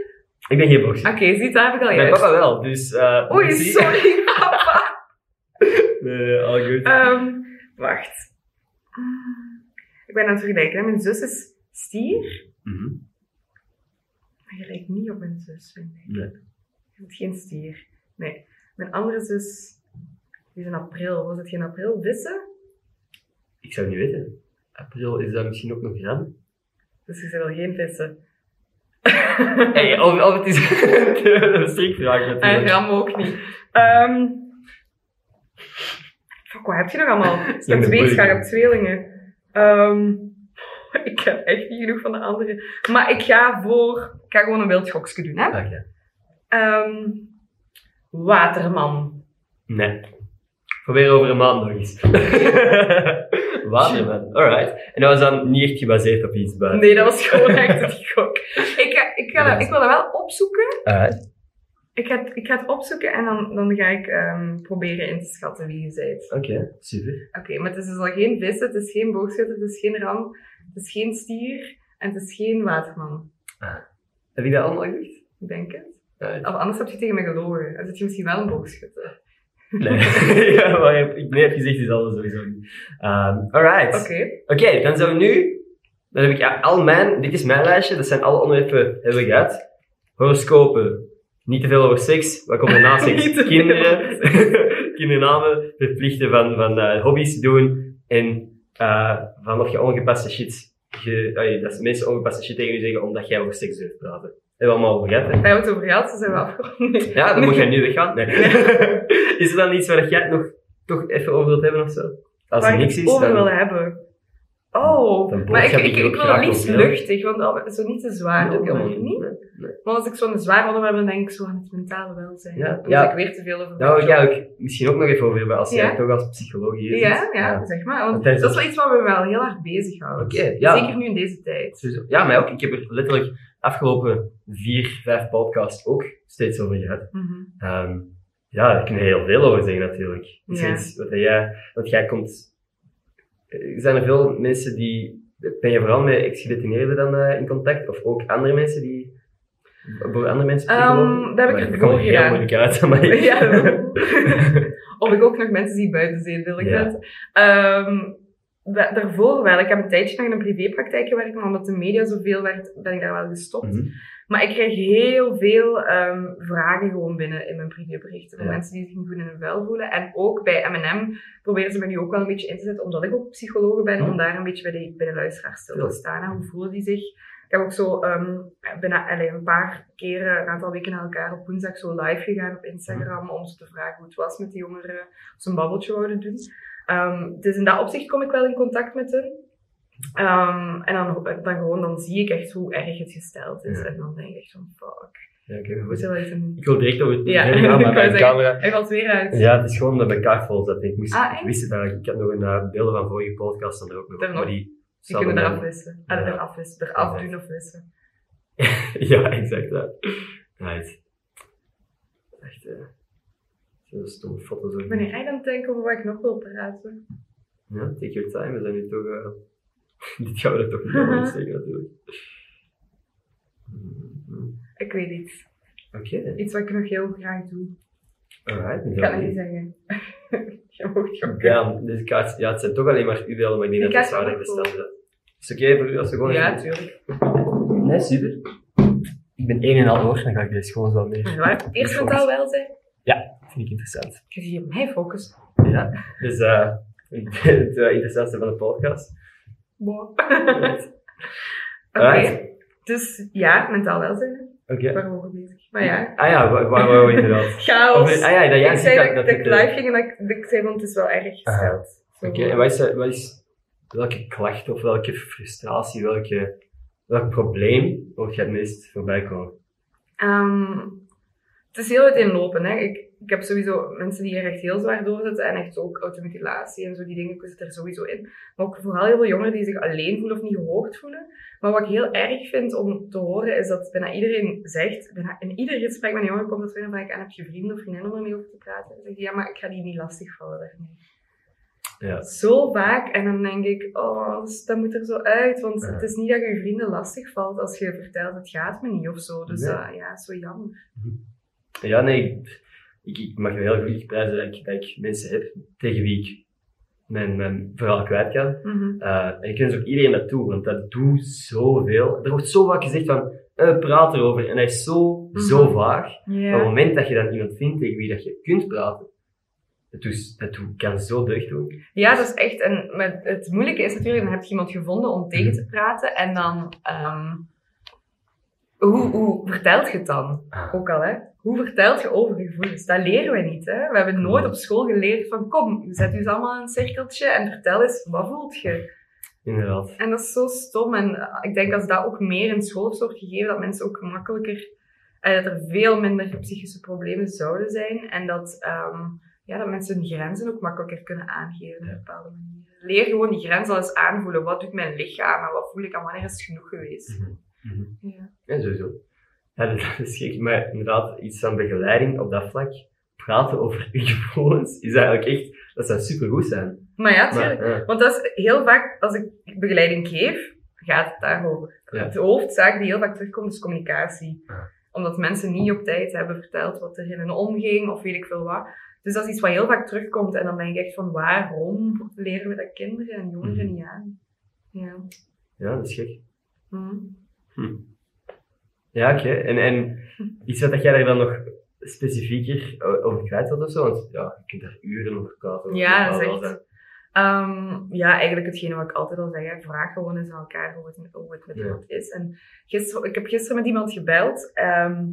Ik ben geen boos. Oké, ziet, daar heb ik al Mijn juist. papa wel, dus... eh Oei, sorry, papa. Nee, all good. Ehm, wacht. Ik ben aan het vergelijken. hè. Mijn zus is stier. Mhm. Maar je lijkt niet op mijn zus, vind ik. Nee. Bent geen stier. Nee. Mijn andere zus, die is in april. Was het geen april? Vissen? Ik zou het niet weten. April is dat misschien ook nog ram? Dus je zit wel geen vissen. Hey, of, of het is een strikvraag En natuurlijk. ram ook niet. Ehm fuck, wat heb je nog allemaal? Weegschaal, je bullet. hebt tweelingen. Ehm, ik heb echt niet genoeg van de andere. Maar ik ga voor... Ik ga gewoon een wild gokje doen, hè. Oké. Ehm, waterman. Nee. Probeer over een maand nog eens. Waterman, alright. En dat was dan niet echt gebaseerd op iets buiten. Nee, dat was gewoon echt het gok. Ik, ga, ik, ga dat, ik wil dat wel opzoeken. Alright. Ik ga, het- ik ga het opzoeken en dan, dan ga ik ehm, proberen in te schatten wie je bent. Oké, super. Oké, maar het is dus al geen vissen, het is geen boogschutter, het is geen ram, het is geen stier en het is geen waterman. Heb je dat allemaal gezegd? Ik denk het. Alright. Of anders heb je tegen me gelogen. Dan zit je misschien wel een boogschutter. Nee, ja, maar je nee, heb gezegd is alles sowieso niet. Ehm, alright. Oké. Oké, dan zijn we nu. Dan heb ik ja, al mijn. Dit is mijn lijstje, dat zijn alle onderwerpen hebben we gehad. Horoscopen. Niet te veel over seks. Wat komt er na seks? Kinderen. Kindernamen. Verplichten van, van eh, hobby's doen. En eh, van of je ongepaste shit je, allee, dat mensen ongepast shit tegen je zeggen omdat jij over seks durft praten. Hebben we allemaal over gehad, hè? Hebben we het over gehad, dus zijn we afgerond. Ja, dan moet jij nu weggaan. Nee. is er dan iets waar jij het nog toch even over wilt hebben of zo? Als er Waar niks ik is, over dan... wil hebben. Oh, maar ik, ik, ik wil het liefst over, ja. luchtig, want zo niet te zwaar. ook helemaal niet. Nee. Want als ik zo'n zwaar onderwerp heb, dan denk ik zo aan het mentale welzijn. Ja, Dan ja. ik weer te veel over Daar wil ik misschien ook nog even over hebben, als jij Ja. toch als psycholoog hier zit. Ja, ja, zeg maar. Want dat is wel iets wat me wel heel hard bezighoudt. Oké, ja. Zeker nu in deze tijd. Ja, mij ook. Ik heb er letterlijk afgelopen vier, vijf podcasts ook steeds over gehad. Ehm, ja, daar kun je heel veel over zeggen natuurlijk. Is er Ja. wat jij, want jij komt, eh, zijn er veel mensen die, ben je vooral met ex-gedetineerden dan eh, in contact? Of ook andere mensen die, voor andere mensen psychologen? dat heb ik Maar ervoor komt heel gedaan. moeilijk uit, maar Ja. of ik ook nog mensen die buiten zee wil ik Ja. dat. Ehm, daarvoor wel. Ik heb een tijdje nog in een privépraktijk gewerkt, maar omdat de media zoveel werd, ben ik daar wel gestopt. Mhm. Maar ik krijg heel veel ehm, vragen gewoon binnen in mijn privéberichten. Van Ja. mensen die zich niet goed in hun vel voelen. En ook bij M&M proberen ze me nu ook wel een beetje in te zetten, omdat ik ook psycholoog ben, Mhm. om daar een beetje bij de, bij de luisteraars stil te staan. En hoe voelen die zich? Ik heb ook zo ehm bijna, allee, een paar keren, een aantal weken na elkaar op woensdag zo live gegaan op Instagram om ze te vragen hoe het was met die jongeren, of ze een babbeltje wouden doen. Ehm, dus in dat opzicht kom ik wel in contact met hen. Ehm, en dan, dan gewoon, dan zie ik echt hoe erg het gesteld is. Ja. En dan denk ik echt van, fuck. Ja, goed. Een... Ik wil direct over het Ja, gaan, maar mijn camera... Hij valt weer uit. Ja, het is gewoon dat mijn kaart vol zat. Ik, moest, Ah, ik wist het eigenlijk. Ik had nog een uh, beelden van vorige podcast en er ook nog. Op? Maar die Die kunnen eraf wissen. Ah, Ja. eraf wissen. Eraf doen of wissen. ja, exact. Ja. Right. Echt, eh. Zo'n stomme foto's ook. Ik ben hier aan het denken over wat ik nog wil praten. Ja, take your time. We zijn nu toch... eh, Dit gaan we er toch niet steken, natuurlijk. Mhm. Ik weet iets. Oké, Iets wat ik nog heel graag doe. alright. Ik kan het niet zeggen. Je mag gokken. Ja, deze kaart, ja, het zijn toch alleen maar beelden, maar ik denk dat het zwaarder besteld is. Is het oké voor u als we gewoon Ja, even- tuurlijk. Nee, super. Ik ben één en al oor, dan ga ik deze gewoon zo. Waar? Eerst mentaal welzijn. Vind ik interessant. Ik zie je op mij focussen. Ja, dus eh het eh, interessantste van de podcast. Wow. Right. Oké. Dus ja, mentaal welzijn. Oké. Waar waren we bezig? Maar ja. Ah ja, waar waar waren we inderdaad? Chaos. Of, ah ja, dat jij ik ziet zei dat, dat, dat, dat ik eh, live ging en dat ik, dat ik zei, want het is wel erg gesteld. Oké, en wat is, wat is, welke klacht of welke frustratie, welke, welk probleem hoort jij het meest voorbij komen? Ehm, het is heel uiteenlopen. Hè. Ik, ik heb sowieso mensen die er echt heel zwaar doorzetten en echt ook automutilatie en zo, die dingen zitten er sowieso in. Maar ook vooral heel veel jongeren die zich alleen voelen of niet gehoord voelen. Maar wat ik heel erg vind om te horen is dat bijna iedereen zegt, bijna in ieder gesprek met een jongere komt dat weer vraag ik aan, heb je vrienden of vriendinnen om ermee over te praten? Dan zeg je, ja, maar ik ga die niet lastigvallen daarmee. Ja. Zo vaak en dan denk ik, oh, dus dat moet er zo uit, want Ja. het is niet dat je je vrienden lastigvalt als je vertelt, het gaat me niet of zo. Dus Ja. zo jammer. Ja, nee, ik, ik mag me heel gelukkig prijzen dat ik, dat ik mensen heb tegen wie ik mijn, mijn verhaal kwijt kan. Mhm. Eh, en ik wens ook iedereen dat toe, want dat doet zoveel. Er wordt zo vaak gezegd van, eh, praat erover. En dat is zo, zo Mhm. vaag. Maar op het moment dat je dan iemand vindt tegen wie dat je kunt praten, dat, doet, dat doet, kan zo deugd doen. ja, dat is echt. En het moeilijke is natuurlijk, dan heb je iemand gevonden om tegen te praten en dan. ehm, hoe, hoe vertelt je het dan? Ah. Ook al, hè? Hoe vertelt je over je gevoelens? Dat leren we niet, hè? We hebben nooit op school geleerd van, kom, zet u eens allemaal in een cirkeltje en vertel eens, wat voelt je? Inderdaad. En dat is zo stom. En eh, ik denk als dat ook meer in school wordt gegeven, dat mensen ook makkelijker, eh, dat er veel minder psychische problemen zouden zijn. En dat, ehm, ja, dat mensen hun grenzen ook makkelijker kunnen aangeven op een bepaalde manier. Leer gewoon die grens al eens aanvoelen. Wat doet mijn lichaam en wat voel ik en wanneer is het genoeg geweest? Mhm. Mhm. Ja. Ja, sowieso. Ja, dat is gek, maar inderdaad, iets van begeleiding op dat vlak, praten over je gevoelens, is eigenlijk echt, dat zou supergoed zijn. Maar ja, Maar, tuurlijk. ja. Want dat is heel vaak, als ik begeleiding geef, gaat het daarover. Ja. De hoofdzaak die heel vaak terugkomt is communicatie. Omdat mensen niet op tijd hebben verteld wat er in hen omging of weet ik veel wat. Dus dat is iets wat heel vaak terugkomt. En dan denk ik echt van waarom leren we dat kinderen en jongeren Mhm. niet aan? Ja. ja, dat is gek. Hm. Ja, oké. En, en iets wat dat jij daar dan nog specifieker over kwijt wilt of zo? Want ja, je kunt daar uren over praten. over Ja, dat is bepaalde echt- Ehm, ja, eigenlijk hetgene wat ik altijd al zeg, vraag gewoon eens aan elkaar hoe het, hoe het met Ja. iemand is. En gisteren, ik heb gisteren met iemand gebeld. ehm,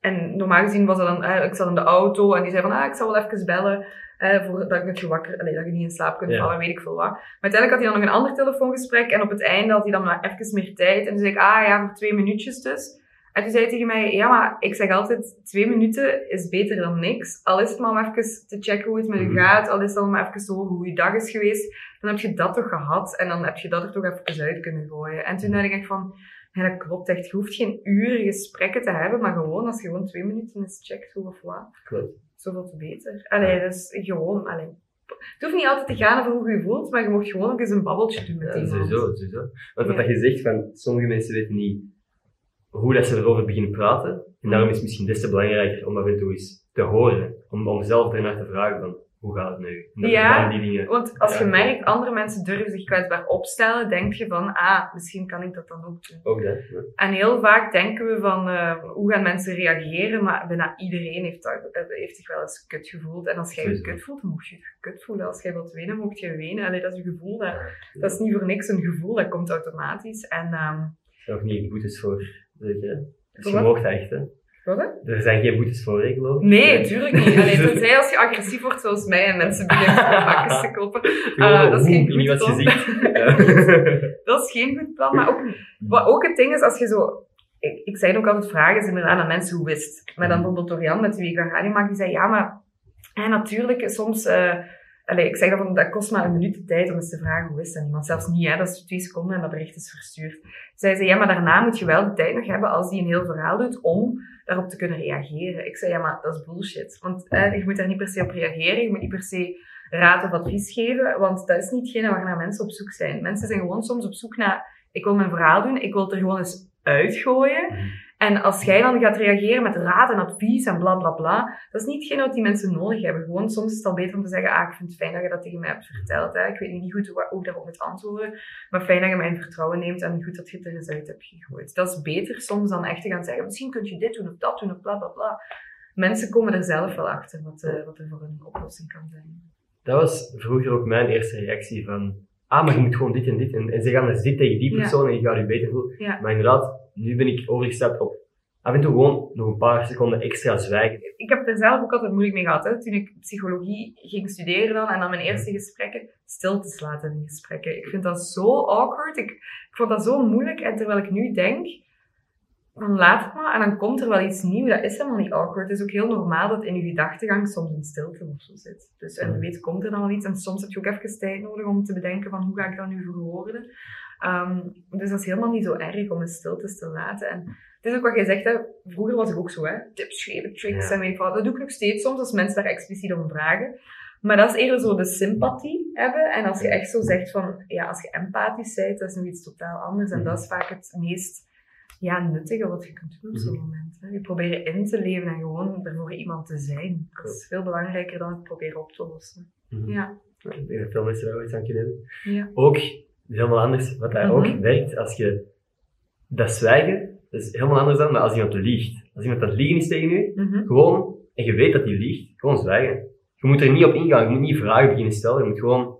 en normaal gezien was dat dan, ik zat in de auto en die zei van, ah, ik zal wel even bellen. Eh voordat dat je wakker, allee, dat je niet in slaap kunt Ja. vallen, weet ik veel wat. Maar uiteindelijk had hij dan nog een ander telefoongesprek en op het einde had hij dan maar even meer tijd. En toen zei ik, ah ja, voor twee minuutjes dus. En toen zei hij tegen mij, ja, maar ik zeg altijd, twee minuten is beter dan niks. Al is het maar om even te checken hoe het met u Mhm. gaat, al is het al maar even te horen hoe je dag is geweest, dan heb je dat toch gehad en dan heb je dat er toch even uit kunnen gooien. En toen dacht ik echt van, ja, dat klopt echt. Je hoeft geen uren gesprekken te hebben, maar gewoon als je gewoon twee minuten eens checkt hoe of wat, Klopt. Zoveel te beter. Allee, dus gewoon, allee. Het hoeft niet altijd te gaan over hoe je je voelt, maar je mag gewoon ook eens een babbeltje doen met Ja, iemand. sowieso, sowieso. Want wat Ja. dat je zegt, van sommige mensen weten niet hoe dat ze erover beginnen praten. En daarom is het misschien des te belangrijker om af en toe eens te horen. Om, om zelf ernaar te vragen van, hoe gaat het nu? Dat je Ja. dan die dingen... Want als je merkt, andere mensen durven zich kwetsbaar opstellen, denk je van, ah, misschien kan ik dat dan ook doen. Ook dat. ja. En heel vaak denken we van, eh, hoe gaan mensen reageren? Maar bijna iedereen heeft, dat, eh, heeft zich wel eens kut gevoeld. En als jij je kut voelt, dan moet je je kut voelen. Als jij wilt wenen, moet je wenen. Allee, dat is je gevoel. Dat, dat is niet voor niks een gevoel, dat komt automatisch. En, ehm Er zijn ook niet voor, hè? Dus Voor je wat? moogt dat echt, hè? Wat hè? Er zijn geen boetes voor, geloof ik? Nee, tuurlijk niet. Allee, tenzij als je agressief wordt zoals mij en mensen beginnen te kloppen. Gewoon, Ah, dat is geen goed plan. ziet. Ja. Dat is geen goed plan. Maar ook, wat ook het ding is, als je zo... Ik, ik zei ook altijd vragen is inderdaad aan mensen hoe wist. Maar dan bijvoorbeeld Dorian, met wie ik dan radio maak, die zei, ja, maar... En natuurlijk, soms... eh allee, ik zeg van, dat kost maar een minuut tijd om eens te vragen hoe is dat iemand. Zelfs niet, hè, dat is twee seconden en dat bericht is verstuurd. Zij zei, ja, maar daarna moet je wel de tijd nog hebben als die een heel verhaal doet om daarop te kunnen reageren. Ik zei, ja, maar dat is bullshit. Want eh, je moet daar niet per se op reageren, je moet niet per se raad of advies geven, want dat is niet hetgene waarnaar mensen op zoek zijn. Mensen zijn gewoon soms op zoek naar, ik wil mijn verhaal doen, ik wil het er gewoon eens uitgooien. En als jij dan gaat reageren met raad en advies en bla bla bla, dat is niet hetgene wat die mensen nodig hebben. Gewoon soms is het al beter om te zeggen, ah, ik vind het fijn dat je dat tegen mij hebt verteld. Hè. Ik weet niet goed hoe, hoe ik daarop moet antwoorden, maar fijn dat je mij in vertrouwen neemt en goed dat je het er eens uit hebt gegooid. Dat is beter soms dan echt te gaan zeggen, misschien kun je dit doen of dat doen of bla bla bla. Mensen komen er zelf wel achter wat, eh, wat er voor een oplossing kan zijn. Dat was vroeger ook mijn eerste reactie van, ah, maar je moet gewoon dit en dit. En, en ze gaan dus dit tegen die Ja. persoon en je gaat je beter voelen. Ja. Maar inderdaad, nu ben ik overgestapt op af en toe gewoon nog een paar seconden extra zwijgen. ik heb er zelf ook altijd moeilijk mee gehad. Hè. Toen ik psychologie ging studeren dan, en dan mijn eerste gesprekken, stiltes laten in gesprekken. Ik vind dat zo awkward. Ik, ik vond dat zo moeilijk. En terwijl ik nu denk, dan laat het maar. En dan komt er wel iets nieuws. Dat is helemaal niet awkward. Het is ook heel normaal dat in je gedachtegang soms een stilte of zo zit. Dus en weet komt er dan wel iets. En soms heb je ook even tijd nodig om te bedenken van hoe ga ik dat nu verwoorden. Ehm, dus dat is helemaal niet zo erg om een stiltes te laten. En het is ook wat jij zegt, hè. vroeger was ik ook zo, hè. tips geven, tricks Ja. en weet ik. Dat doe ik nog steeds soms als mensen daar expliciet om vragen. Maar dat is eerder zo de sympathie hebben. En als je echt zo zegt van, ja, als je empathisch bent, dat is nog iets totaal anders. En dat is vaak het meest ja, nuttige wat je kunt doen op zo'n Mhm. moment. Hè. Je proberen in te leven en gewoon er voor iemand te zijn. Dat is veel belangrijker dan het proberen op te lossen. Mhm. Ja, Ik denk dat veel mensen daar wel iets aan kunnen hebben. ja. Ook, helemaal anders, wat daar Mhm. ook werkt, als je dat zwijgen, dat is helemaal anders dan, maar als iemand liegt. Als iemand aan het liegen is tegen u, Mhm. gewoon, en je weet dat hij liegt, gewoon zwijgen. Je moet er niet op ingaan, je moet niet vragen beginnen stellen, je moet gewoon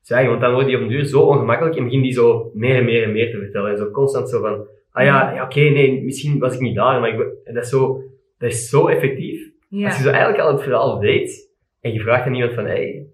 zwijgen, want dan wordt die op een duur zo ongemakkelijk en begint die zo meer en meer en meer te vertellen. En zo constant zo van, ah ja, ja oké, nee, misschien was ik niet daar, maar ik, en dat is zo, dat is zo effectief. Ja. Als je zo eigenlijk al het verhaal weet, en je vraagt aan iemand van, hey,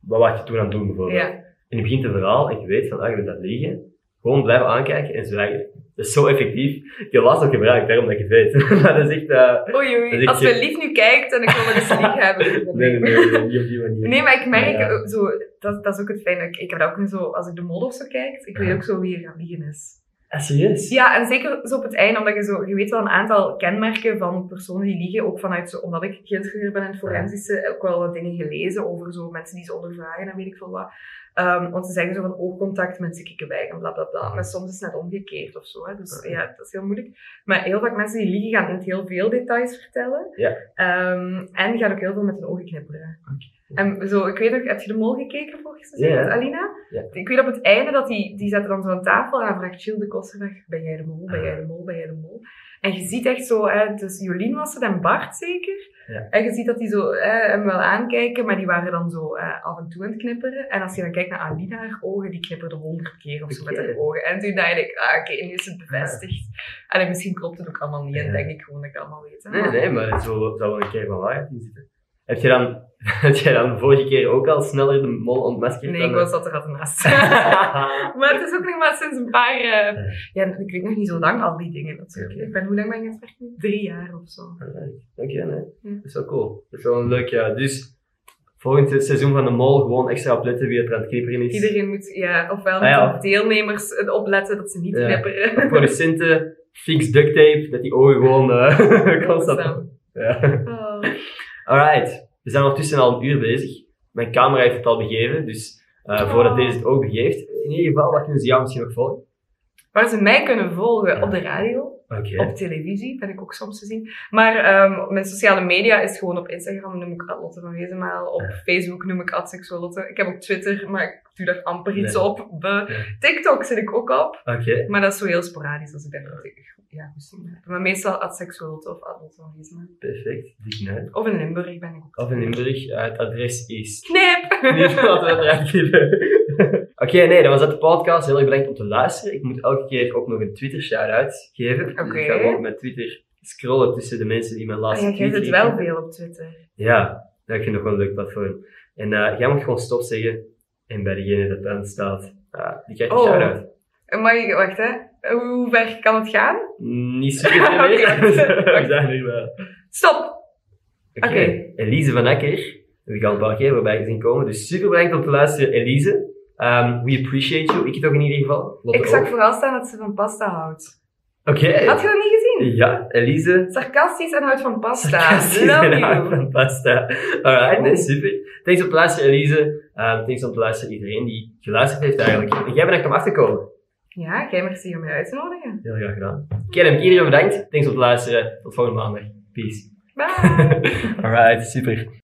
wat was je toen aan het doen bijvoorbeeld? Ja. En je begint een verhaal en je weet van, ah, je bent aan het liegen. Gewoon blijven aankijken en zwijgen. Dat is zo effectief. Ik heb het laatst ook gebruikt, daarom dat ik het weet. dat is echt, eh, Oei, oei. Als mijn lief nu kijkt en ik wil er eens lief hebben. het nee, nee, nee, nee, niet op die manier. Nee, maar ik merk Ja. zo, dat, dat is ook het fijne. Ik, ik heb dat ook niet zo, als ik de mod of zo kijk, ik weet ook zo wie er aan liegen is. Ah, serieus? Ja, en zeker zo op het einde, omdat je zo, je weet wel een aantal kenmerken van personen die liegen, ook vanuit zo, omdat ik geïnteresseerd ben in het forensische, ook wel wat dingen gelezen over zo mensen die ze ondervragen en weet ik veel wat. Ehm, want ze zeggen zo van oogcontact, mensen kijken weg en bla bla bla. Maar soms is het net omgekeerd of zo. Hè. Dus ja, dat is heel moeilijk. Maar heel vaak mensen die liegen gaan niet heel veel details vertellen. Ja. Ehm, en gaan ook heel veel met hun ogen knipperen. En zo, ik weet nog, heb je de mol gekeken volgens met Alina? Ik weet op het einde dat die, die zetten dan zo'n tafel en dan vraagt Jill de Kosterweg, ben jij de mol, ben jij de mol, ben jij de mol? En je ziet echt zo, hè, dus Jolien was het en Bart zeker. Ja. En je ziet dat die zo hè, hem wel aankijken, maar die waren dan zo eh, af en toe aan het knipperen. En als je dan kijkt naar Alina, haar ogen, die knipperden honderd keer of zo met haar ogen. En toen dacht ik, ah, oké, nu is het bevestigd. Allee, misschien klopt het ook allemaal niet, en Ja. denk ik gewoon dat ik het allemaal weet. Hè. Nee, nee, maar het zou zou wel een keer van waarheid in zitten. Heb je dan, heb jij dan de vorige keer ook al sneller de mol ontmaskerd? Nee, ik de- was dat er altijd naast. maar het is ook nog maar sinds een paar... eh, ja, ik weet nog niet zo lang al die dingen natuurlijk. Ik ben, hoe lang ben ik aan het werken? Drie jaar of zo. Dank je, nee. Dat is wel cool. Dat is wel een leuk, ja. Dus, volgend seizoen van de mol gewoon extra opletten wie er aan het knipperen is. Iedereen moet, ja, ofwel Ah, ja. moeten deelnemers opletten dat ze niet Ja. knipperen. Producenten, fix duct tape, dat die ogen gewoon eh constant... Ja. Alright, we zijn ondertussen al een uur bezig. Mijn camera heeft het al begeven, dus eh, voordat deze het ook begeeft, in ieder geval, wat kunnen ze jou misschien nog volgen? Waar ze mij kunnen volgen op de radio, Op televisie, ben ik ook soms te zien. Maar ehm, mijn sociale media is gewoon op Instagram noem ik Lotte van Wezenmaal. Op Ja. Facebook noem ik Lotte. Ik heb ook Twitter, maar ik doe daar amper iets Nee. op. Ja. TikTok zit ik ook op. Maar dat is zo heel sporadisch als ik daar natuurlijk ja, goesting bij heb. Maar meestal Lotte of Lotte van Wezenmaal. Perfect, dik. Of in Limburg ben ik ook. Of in Limburg, het adres is Knip! Niet laten we het. Oké, nee, dat was dat de podcast. Heel erg bedankt om te luisteren. Ik moet elke keer ook nog een Twitter shout-out geven. Dus Oké. ik ga gewoon mijn Twitter scrollen tussen de mensen die mijn Ah, laatste ja, jij tweet zit wel veel op Twitter. Ja, dat vind ik nog wel een leuk platform. En eh, jij moet gewoon stop zeggen. En bij degene dat dan staat, ah, die krijgt een Oh. shout-out. Maar je- wacht hè, hoe ver kan het gaan? Niet super veel meer. Er wel. Stop! Oké, Oké. Elise van Akker. We gaan een paar keer voorbij gezien komen. Dus super bedankt om te luisteren, Elise. Um, we appreciate you. Ik toch in ieder geval. Lotte Ik zag ook. vooral staan dat ze van pasta houdt. Oké. Had je dat niet gezien? Ja, Elise. Sarcastisch en houdt van pasta. Sarcastisch Love en houdt van pasta. Alright, nee, super. Thanks om te luisteren, Elise. Um, thanks om te luisteren iedereen die geluisterd heeft eigenlijk. En jij bedankt om af te komen. Ja, jij merci om mij uit te nodigen. Heel graag gedaan. Ik iedereen bedankt. Thanks om te luisteren. Tot volgende maandag. Peace. Bye! Alright, super.